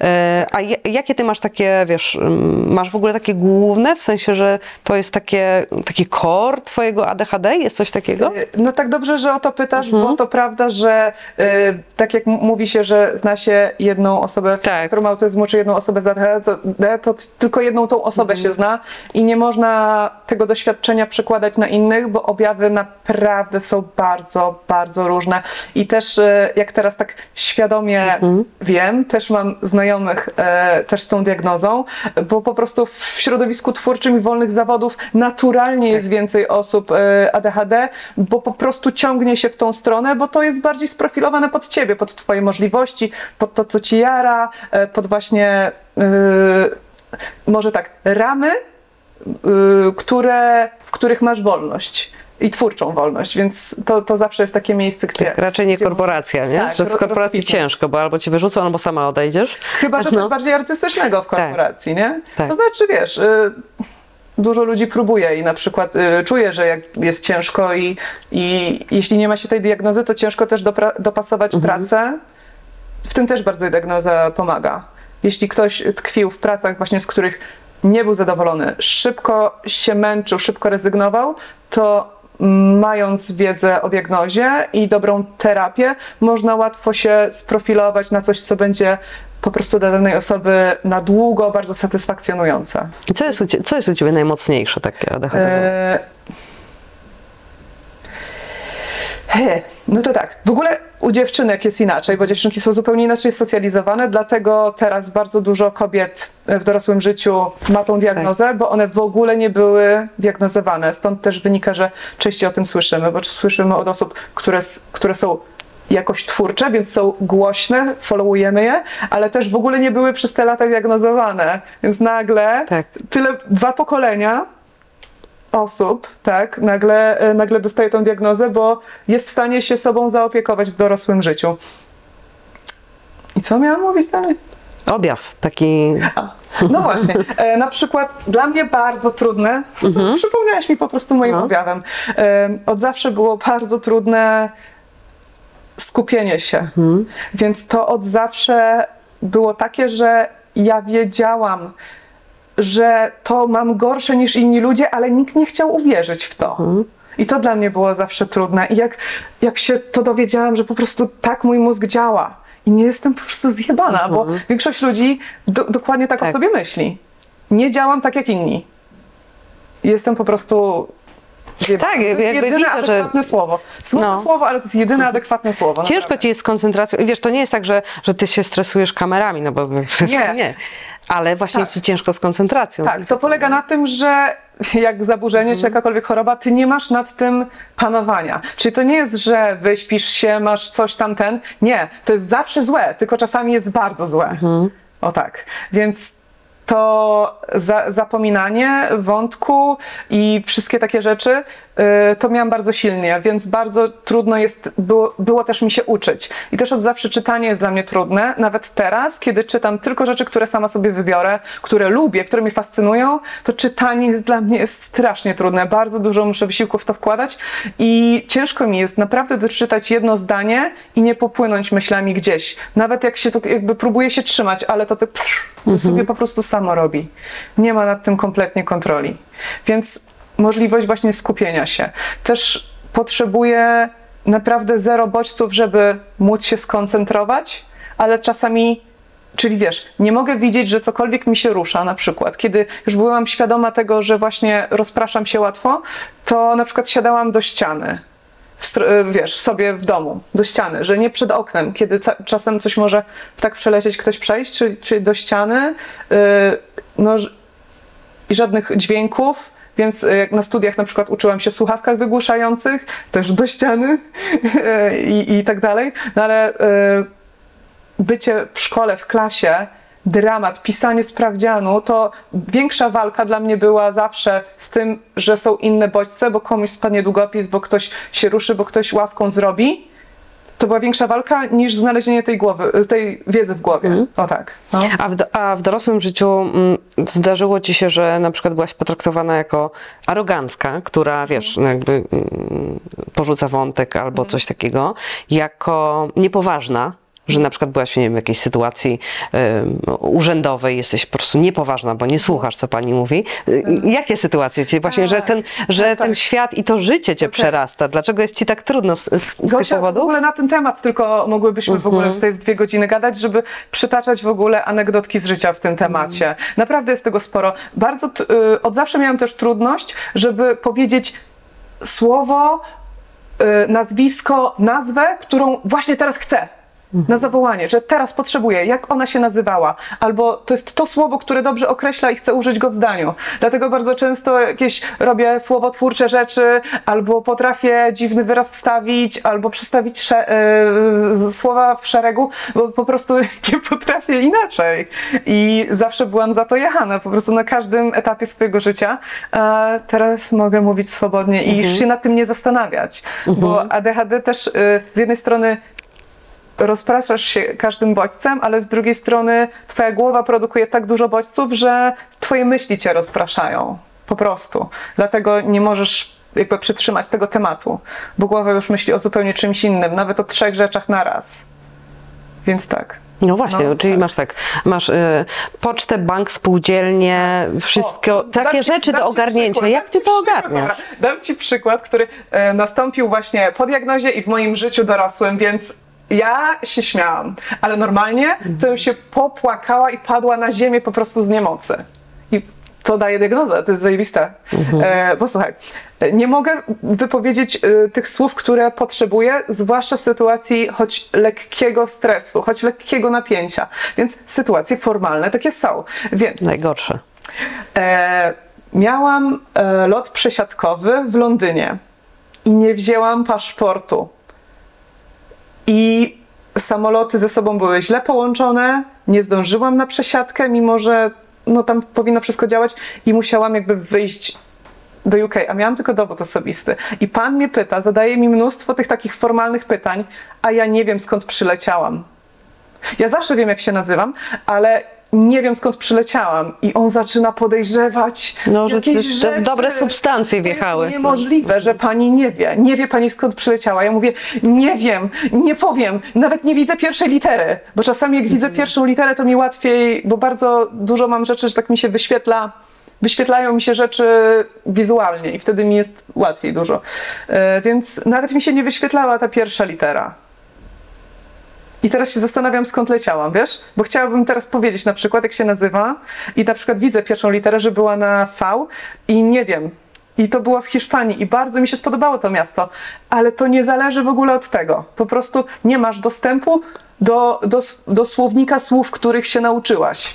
E, A jakie ty masz takie, wiesz, masz w ogóle takie główne, w sensie, że to jest takie, taki core twojego ADHD? Jest coś takiego? No tak dobrze, że o to pytasz, Mhm. bo to prawda, że y, tak jak mówi się, że zna się jedną osobę Tak. spektrum autyzmu, czy jedną osobę z ADHD, to, to tylko jedną tą osobę Mhm. się zna i nie można tego doświadczenia przekładać na innych, bo objawy naprawdę są bardzo, bardzo różne. I też jak teraz tak świadomie Mhm. wiem, też mam znajomych e, też z tą diagnozą, bo po prostu w środowisku twórczym i wolnych zawodów naturalnie jest więcej osób e, ADHD, bo po prostu ciągnie się w tą stronę, bo to jest bardziej sprofilowane pod ciebie, pod twoje możliwości, pod to, co ci jara, e, pod właśnie może tak, ramy, które, w których masz wolność i twórczą wolność, więc to, to zawsze jest takie miejsce, gdzie... Tak, raczej nie gdzie korporacja, nie? Tak, że w korporacji ciężko, bo albo cię wyrzucą, albo sama odejdziesz. Chyba, że No. coś bardziej artystycznego w korporacji, nie? Tak. To znaczy, wiesz, y, dużo ludzi próbuje i na przykład y, czuje, że jak jest ciężko i, i jeśli nie ma się tej diagnozy, to ciężko też dopasować Mhm. pracę. W tym też bardzo diagnoza pomaga. Jeśli ktoś tkwił w pracach właśnie, z których nie był zadowolony, szybko się męczył, szybko rezygnował, to mając wiedzę o diagnozie i dobrą terapię, można łatwo się sprofilować na coś, co będzie po prostu dla danej osoby na długo bardzo satysfakcjonujące. I co jest, co jest u Ciebie najmocniejsze takie ADHD? E... He, <laughs> no to tak. W ogóle u dziewczynek jest inaczej, bo dziewczynki są zupełnie inaczej socjalizowane, dlatego teraz bardzo dużo kobiet w dorosłym życiu ma tą diagnozę, Tak. bo one w ogóle nie były diagnozowane. Stąd też wynika, że częściej o tym słyszymy, bo słyszymy od osób, które, które są jakoś twórcze, więc są głośne, followujemy je, ale też w ogóle nie były przez te lata diagnozowane. Więc nagle Tak. tyle, dwa pokolenia osób, tak, nagle, e, nagle dostaje tą diagnozę, bo jest w stanie się sobą zaopiekować w dorosłym życiu. I co miałam mówić dalej? Objaw taki. A, No właśnie, e, na przykład dla mnie bardzo trudne, przypomniałeś mi po prostu moim No. objawem, e, od zawsze było bardzo trudne skupienie się, więc to od zawsze było takie, że ja wiedziałam, że to mam gorsze niż inni ludzie, ale nikt nie chciał uwierzyć w to. I to dla mnie było zawsze trudne. I jak, jak się to dowiedziałam, że po prostu tak mój mózg działa i nie jestem po prostu zjebana, bo większość ludzi do, dokładnie tak, Tak. o sobie myśli. Nie działam tak jak inni. Jestem po prostu. zjebana. Tak, to jest jakby jedyne widzę, że- adekwatne słowo. Smutne No. słowo, ale to jest jedyne adekwatne słowo. Ciężko naprawdę. ci jest z koncentracją. Wiesz, to nie jest tak, że, że ty się stresujesz kamerami, no bo Nie. <laughs> nie. Ale właśnie Tak. jest ci ciężko z koncentracją. Tak, to polega na tym, że <laughs> jak zaburzenie czy jakakolwiek choroba, ty nie masz nad tym panowania. Czyli to nie jest, że wyśpisz się, masz coś tam ten. Nie, to jest zawsze złe, tylko czasami jest bardzo złe. O tak. Więc to za, zapominanie wątku i wszystkie takie rzeczy, to miałam bardzo silnie, więc bardzo trudno jest, było, było też mi się uczyć. I też od zawsze czytanie jest dla mnie trudne, nawet teraz, kiedy czytam tylko rzeczy, które sama sobie wybiorę, które lubię, które mnie fascynują, to czytanie jest dla mnie strasznie trudne. Bardzo dużo muszę wysiłku w to wkładać i ciężko mi jest naprawdę doczytać jedno zdanie i nie popłynąć myślami gdzieś. Nawet jak się to jakby próbuję się trzymać, ale to, to, to sobie po prostu samo robi. Nie ma nad tym kompletnie kontroli. Więc możliwość właśnie skupienia się. Też potrzebuję naprawdę zero bodźców, żeby móc się skoncentrować, ale czasami Czyli wiesz, nie mogę widzieć, że cokolwiek mi się rusza, na przykład. Kiedy już byłam świadoma tego, że właśnie rozpraszam się łatwo, to na przykład siadałam do ściany. Y, wiesz, sobie w domu, do ściany, że nie przed oknem, kiedy czasem coś może tak przelecieć, ktoś przejść, czy, czy do ściany, yy, no i żadnych dźwięków, więc y, jak na studiach na przykład uczyłam się w słuchawkach wygłuszających, też do ściany <laughs> i, i tak dalej, no ale y, bycie w szkole, w klasie, dramat, pisanie sprawdzianu, to większa walka dla mnie była zawsze z tym, że są inne bodźce, bo komuś spadnie długopis, bo ktoś się ruszy, bo ktoś ławką zrobi. To była większa walka niż znalezienie tej głowy, tej wiedzy w głowie. O tak. No. A w, a w dorosłym życiu mm, zdarzyło ci się, że na przykład byłaś potraktowana jako arogancka, która wiesz, no jakby mm, porzuca wątek albo coś takiego, jako niepoważna. Że na przykład byłaś nie wiem, w jakiejś sytuacji ym, urzędowej, jesteś po prostu niepoważna, bo nie słuchasz, co pani mówi. Y, Jakie sytuacje cię właśnie, że Tak, ten, że tak, ten tak. świat i to życie cię przerasta? Dlaczego jest ci tak trudno z, z, z tych Gosia, w powodów? ogóle na ten temat tylko mogłybyśmy w ogóle tutaj z dwie godziny gadać, żeby przytaczać w ogóle anegdotki z życia w tym temacie. Naprawdę jest tego sporo. Bardzo y, od zawsze miałam też trudność, żeby powiedzieć słowo, y, nazwisko, nazwę, którą właśnie teraz chcę. Na zawołanie, że teraz potrzebuję, jak ona się nazywała, albo to jest to słowo, które dobrze określa i chcę użyć go w zdaniu. Dlatego bardzo często jakieś robię słowotwórcze rzeczy, albo potrafię dziwny wyraz wstawić, albo przestawić z- słowa w szeregu, bo po prostu <laughs> nie potrafię inaczej. I zawsze byłam za to jechana, po prostu na każdym etapie swojego życia. A teraz mogę mówić swobodnie i już się nad tym nie zastanawiać, bo ADHD też y, z jednej strony rozpraszasz się każdym bodźcem, ale z drugiej strony twoja głowa produkuje tak dużo bodźców, że twoje myśli cię rozpraszają. Po prostu. Dlatego nie możesz jakby przytrzymać tego tematu, bo głowa już myśli o zupełnie czymś innym, nawet o trzech rzeczach na raz. Więc tak. No właśnie, No, czyli tak. masz tak, masz y, pocztę, bank, spółdzielnie, wszystko, O, takie ci- rzeczy do ci ogarnięcia. przykład, Jak ty ci to ogarniasz? Dam ci przykład, który e, nastąpił właśnie po diagnozie i w moim życiu dorosłym, więc ja się śmiałam, ale normalnie to bym się popłakała i padła na ziemię po prostu z niemocy. I to daje diagnozę, to jest zajebiste. E, posłuchaj, nie mogę wypowiedzieć e, tych słów, które potrzebuję, zwłaszcza w sytuacji choć lekkiego stresu, choć lekkiego napięcia. Więc sytuacje formalne takie są. Więc Najgorsze. E, miałam e, lot przesiadkowy w Londynie i nie wzięłam paszportu. I samoloty ze sobą były źle połączone, nie zdążyłam na przesiadkę, mimo że no, tam powinno wszystko działać i musiałam jakby wyjść do UK, a miałam tylko dowód osobisty. I pan mnie pyta, zadaje mi mnóstwo tych takich formalnych pytań, a ja nie wiem skąd przyleciałam. Ja zawsze wiem, jak się nazywam, ale nie wiem skąd przyleciałam. I on zaczyna podejrzewać. No, że jakieś te- rzeczy. dobre substancje To jest wjechały. niemożliwe, że pani nie wie. Nie wie pani skąd przyleciała. Ja mówię, nie wiem, nie powiem, nawet nie widzę pierwszej litery. Bo czasami jak widzę pierwszą literę, to mi łatwiej, bo bardzo dużo mam rzeczy, że tak mi się wyświetla. Wyświetlają mi się rzeczy wizualnie i wtedy mi jest łatwiej dużo. E, Więc nawet mi się nie wyświetlała ta pierwsza litera. I teraz się zastanawiam, skąd leciałam, wiesz? Bo chciałabym teraz powiedzieć na przykład, jak się nazywa i na przykład widzę pierwszą literę, że była na V i nie wiem. I to było w Hiszpanii i bardzo mi się spodobało to miasto, ale to nie zależy w ogóle od tego. Po prostu nie masz dostępu do, do, do słownika słów, których się nauczyłaś.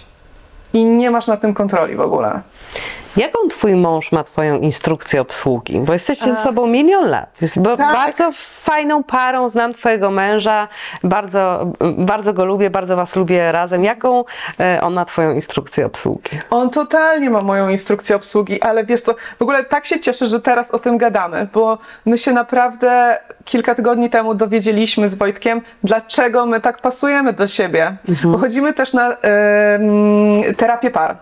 I nie masz na tym kontroli w ogóle. Jaką twój mąż ma twoją instrukcję obsługi? Bo jesteście ze sobą milion lat. Jest bo Tak. bardzo fajną parą, znam twojego męża, bardzo, bardzo go lubię, bardzo was lubię razem. Jaką e, on ma twoją instrukcję obsługi? On totalnie ma moją instrukcję obsługi, ale wiesz co, w ogóle tak się cieszę, że teraz o tym gadamy, bo my się naprawdę kilka tygodni temu dowiedzieliśmy z Wojtkiem, dlaczego my tak pasujemy do siebie. Bo chodzimy też na em, terapię par.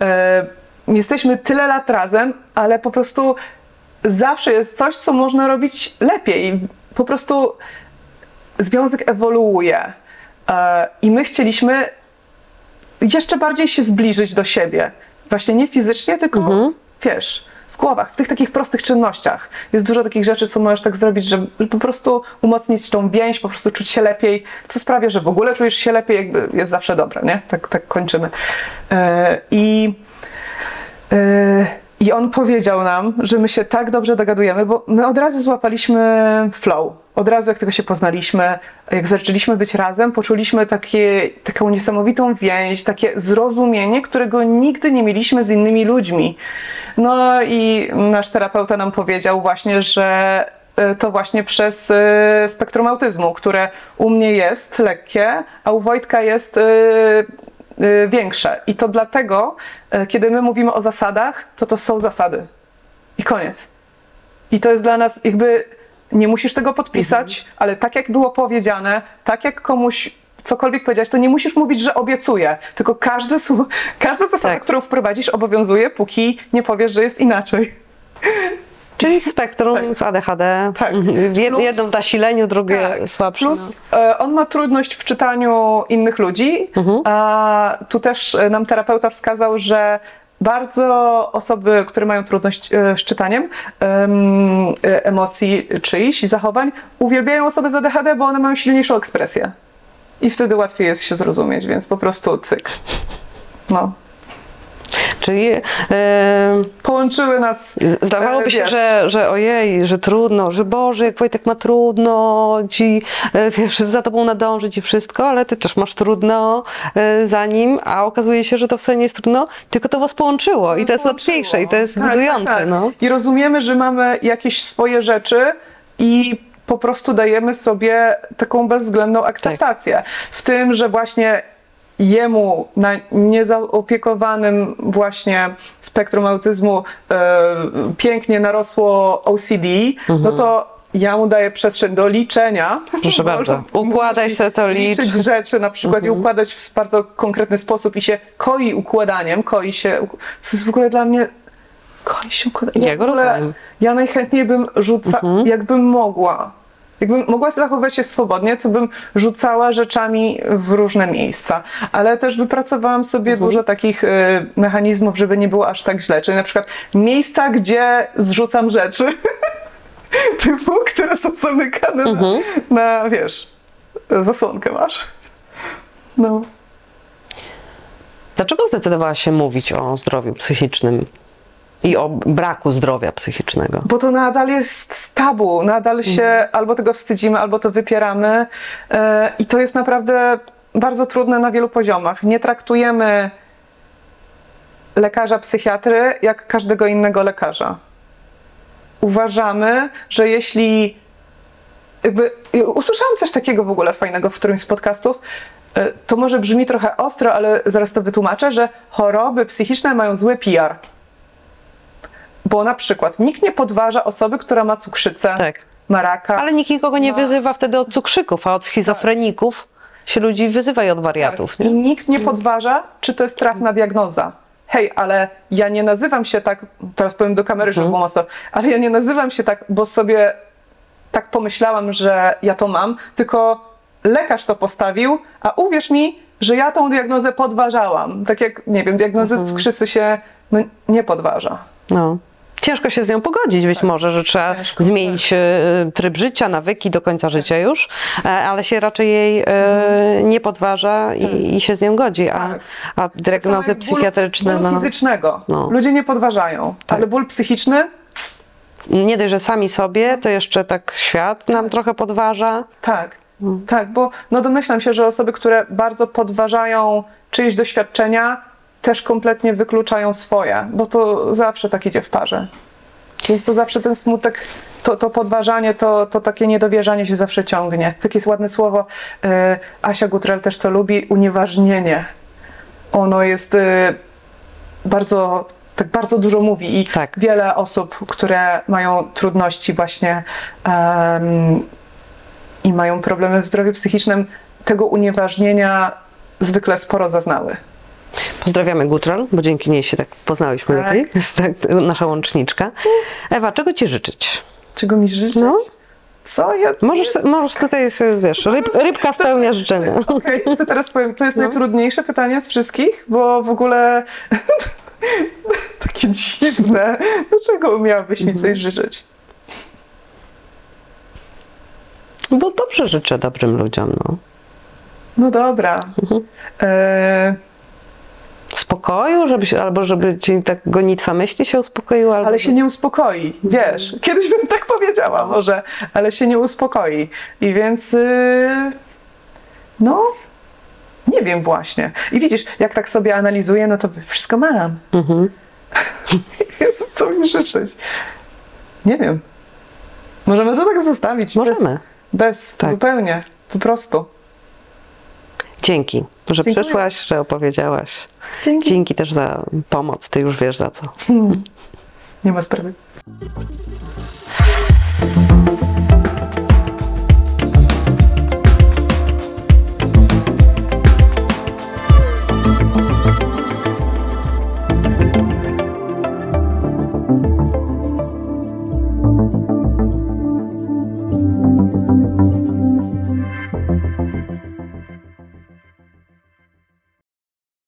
E, jesteśmy tyle lat razem, ale po prostu zawsze jest coś, co można robić lepiej. Po prostu związek ewoluuje. E, I my chcieliśmy jeszcze bardziej się zbliżyć do siebie. Właśnie nie fizycznie, tylko wiesz, w głowach, w tych takich prostych czynnościach. Jest dużo takich rzeczy, co możesz tak zrobić, żeby po prostu umocnić tą więź, po prostu czuć się lepiej, co sprawia, że w ogóle czujesz się lepiej, jakby jest zawsze dobre, nie? Tak, tak kończymy. E, I I on powiedział nam, że my się tak dobrze dogadujemy, bo my od razu złapaliśmy flow. Od razu, jak tylko się poznaliśmy, jak zaczęliśmy być razem, poczuliśmy takie, taką niesamowitą więź, takie zrozumienie, którego nigdy nie mieliśmy z innymi ludźmi. No i nasz terapeuta nam powiedział właśnie, że y, to właśnie przez y, spektrum autyzmu, które u mnie jest lekkie, a u Wojtka jest większe. I to dlatego, y, kiedy my mówimy o zasadach, to to są zasady. I koniec. I to jest dla nas jakby, nie musisz tego podpisać, ale tak jak było powiedziane, tak jak komuś cokolwiek powiedziałeś, to nie musisz mówić, że obiecuję, tylko każdy, każda zasada, Tak. którą wprowadzisz, obowiązuje, póki nie powiesz, że jest inaczej. Czyli spektrum Tak. z ADHD. Tak. Mhm. Jed, Plus- jedną w zasileniu, drugie Tak. słabsze. Plus no. e, on ma trudność w czytaniu innych ludzi, Mhm. a tu też e, nam terapeuta wskazał, że bardzo osoby, które mają trudność e, z czytaniem em, emocji czyichś i zachowań, uwielbiają osoby z ADHD, bo one mają silniejszą ekspresję. I wtedy łatwiej jest się zrozumieć, więc po prostu cyk. No. Czyli e, Połączyły nas. zdawałoby e, się, wiesz, że, że ojej, że trudno, że Boże, jak Wojtek ma trudno ci, e, wiesz, za tobą nadążyć i wszystko, ale ty też masz trudno za nim, a okazuje się, że to wcale nie jest trudno, tylko to was połączyło i to jest połączyło. łatwiejsze i to jest Tak, budujące. tak, tak. No. I rozumiemy, że mamy jakieś swoje rzeczy i po prostu dajemy sobie taką bezwzględną akceptację. W tym, że właśnie jemu na niezaopiekowanym właśnie spektrum autyzmu e, pięknie narosło OCD, no to ja mu daję przestrzeń do liczenia. Proszę bardzo. Układaj sobie to, licz. liczyć rzeczy na przykład i układać w bardzo konkretny sposób i się koi układaniem, koi się, co jest w ogóle dla mnie koi się układaniem. Ja go rozumiem. Ja najchętniej bym rzuca, jakbym mogła. Jakbym mogła zachowywać się swobodnie, to bym rzucała rzeczami w różne miejsca. Ale też wypracowałam sobie dużo takich y, mechanizmów, żeby nie było aż tak źle. Czyli na przykład miejsca, gdzie zrzucam rzeczy. <laughs> Typu, które są zamykane na, na, wiesz, zasłonkę masz. No. Dlaczego zdecydowałaś się mówić o zdrowiu psychicznym i o braku zdrowia psychicznego? Bo to nadal jest tabu, nadal się albo tego wstydzimy, albo to wypieramy. e, I to jest naprawdę bardzo trudne na wielu poziomach. Nie traktujemy lekarza psychiatry jak każdego innego lekarza. Uważamy, że jeśli jakby usłyszałam coś takiego w ogóle fajnego w którymś z podcastów. e, To może brzmi trochę ostro, ale zaraz to wytłumaczę, że choroby psychiczne mają zły PR. Bo na przykład nikt nie podważa osoby, która ma cukrzycę, Tak. ma raka. Ale nikt nikogo nie No. wyzywa wtedy od cukrzyków, a od schizofreników się ludzi wyzywa i od wariatów. Tak. I Nie? nikt nie podważa, czy to jest trafna diagnoza. Hej, ale ja nie nazywam się tak, teraz powiem do kamery, żeby było mocno, ale ja nie nazywam się tak, bo sobie tak pomyślałam, że ja to mam, tylko lekarz to postawił, a uwierz mi, że ja tą diagnozę podważałam. Tak jak, nie wiem, diagnozy cukrzycy się no, nie podważa. No. Ciężko się z nią pogodzić być może, że trzeba Tak. Ciężko, zmienić e, tryb życia, nawyki do końca życia już, e, ale się raczej jej e, nie podważa i, i się z nią godzi, a, Tak. a diagnozy psychiatryczne Ból, bólu no, fizycznego. No. Ludzie nie podważają, Tak. ale ból psychiczny, nie dość, że sami sobie, to jeszcze tak świat nam trochę podważa. Tak, tak, bo no domyślam się, że osoby, które bardzo podważają czyjeś doświadczenia, też kompletnie wykluczają swoje, bo to zawsze tak idzie w parze. Więc to zawsze ten smutek, to, to podważanie, to, to takie niedowierzanie się zawsze ciągnie. Takie jest ładne słowo, y, Asia Gutrel też to lubi, unieważnienie. Ono jest y, bardzo, tak bardzo dużo mówi i Tak. wiele osób, które mają trudności właśnie em, i mają problemy w zdrowiu psychicznym, tego unieważnienia zwykle sporo zaznały. Pozdrawiamy Gutral, bo dzięki niej się tak poznałyśmy Tak. lepiej. <laughs> Tak, nasza łączniczka. Ewa, czego ci życzyć? Czego mi życzyć? No. Co? Ja... Możesz, możesz tutaj, sobie, wiesz, ryb, rybka spełnia życzenia. <laughs> Okej, to teraz powiem, to jest No. najtrudniejsze pytanie z wszystkich, bo w ogóle <laughs> takie dziwne. Dlaczego miałabyś mi Mhm. coś życzyć? Bo dobrze życzę dobrym ludziom, no. No dobra. Mhm. E, Spokoju, żeby się, albo żeby ci tak gonitwa myśli się uspokoiła. Albo ale się nie uspokoi, wiesz. Kiedyś bym tak powiedziała może, ale się nie uspokoi. I więc yy, no, nie wiem właśnie. I widzisz, jak tak sobie analizuję, no to wszystko mam. Mhm. <laughs> Jezu, co mi życzyć? Nie wiem. Możemy to tak zostawić. Możemy. Bez, bez Tak. zupełnie, po prostu. Dzięki, że Dziękuję. przyszłaś, że opowiedziałaś. Dzięki. Dzięki też za pomoc, ty już wiesz za co. Nie ma sprawy.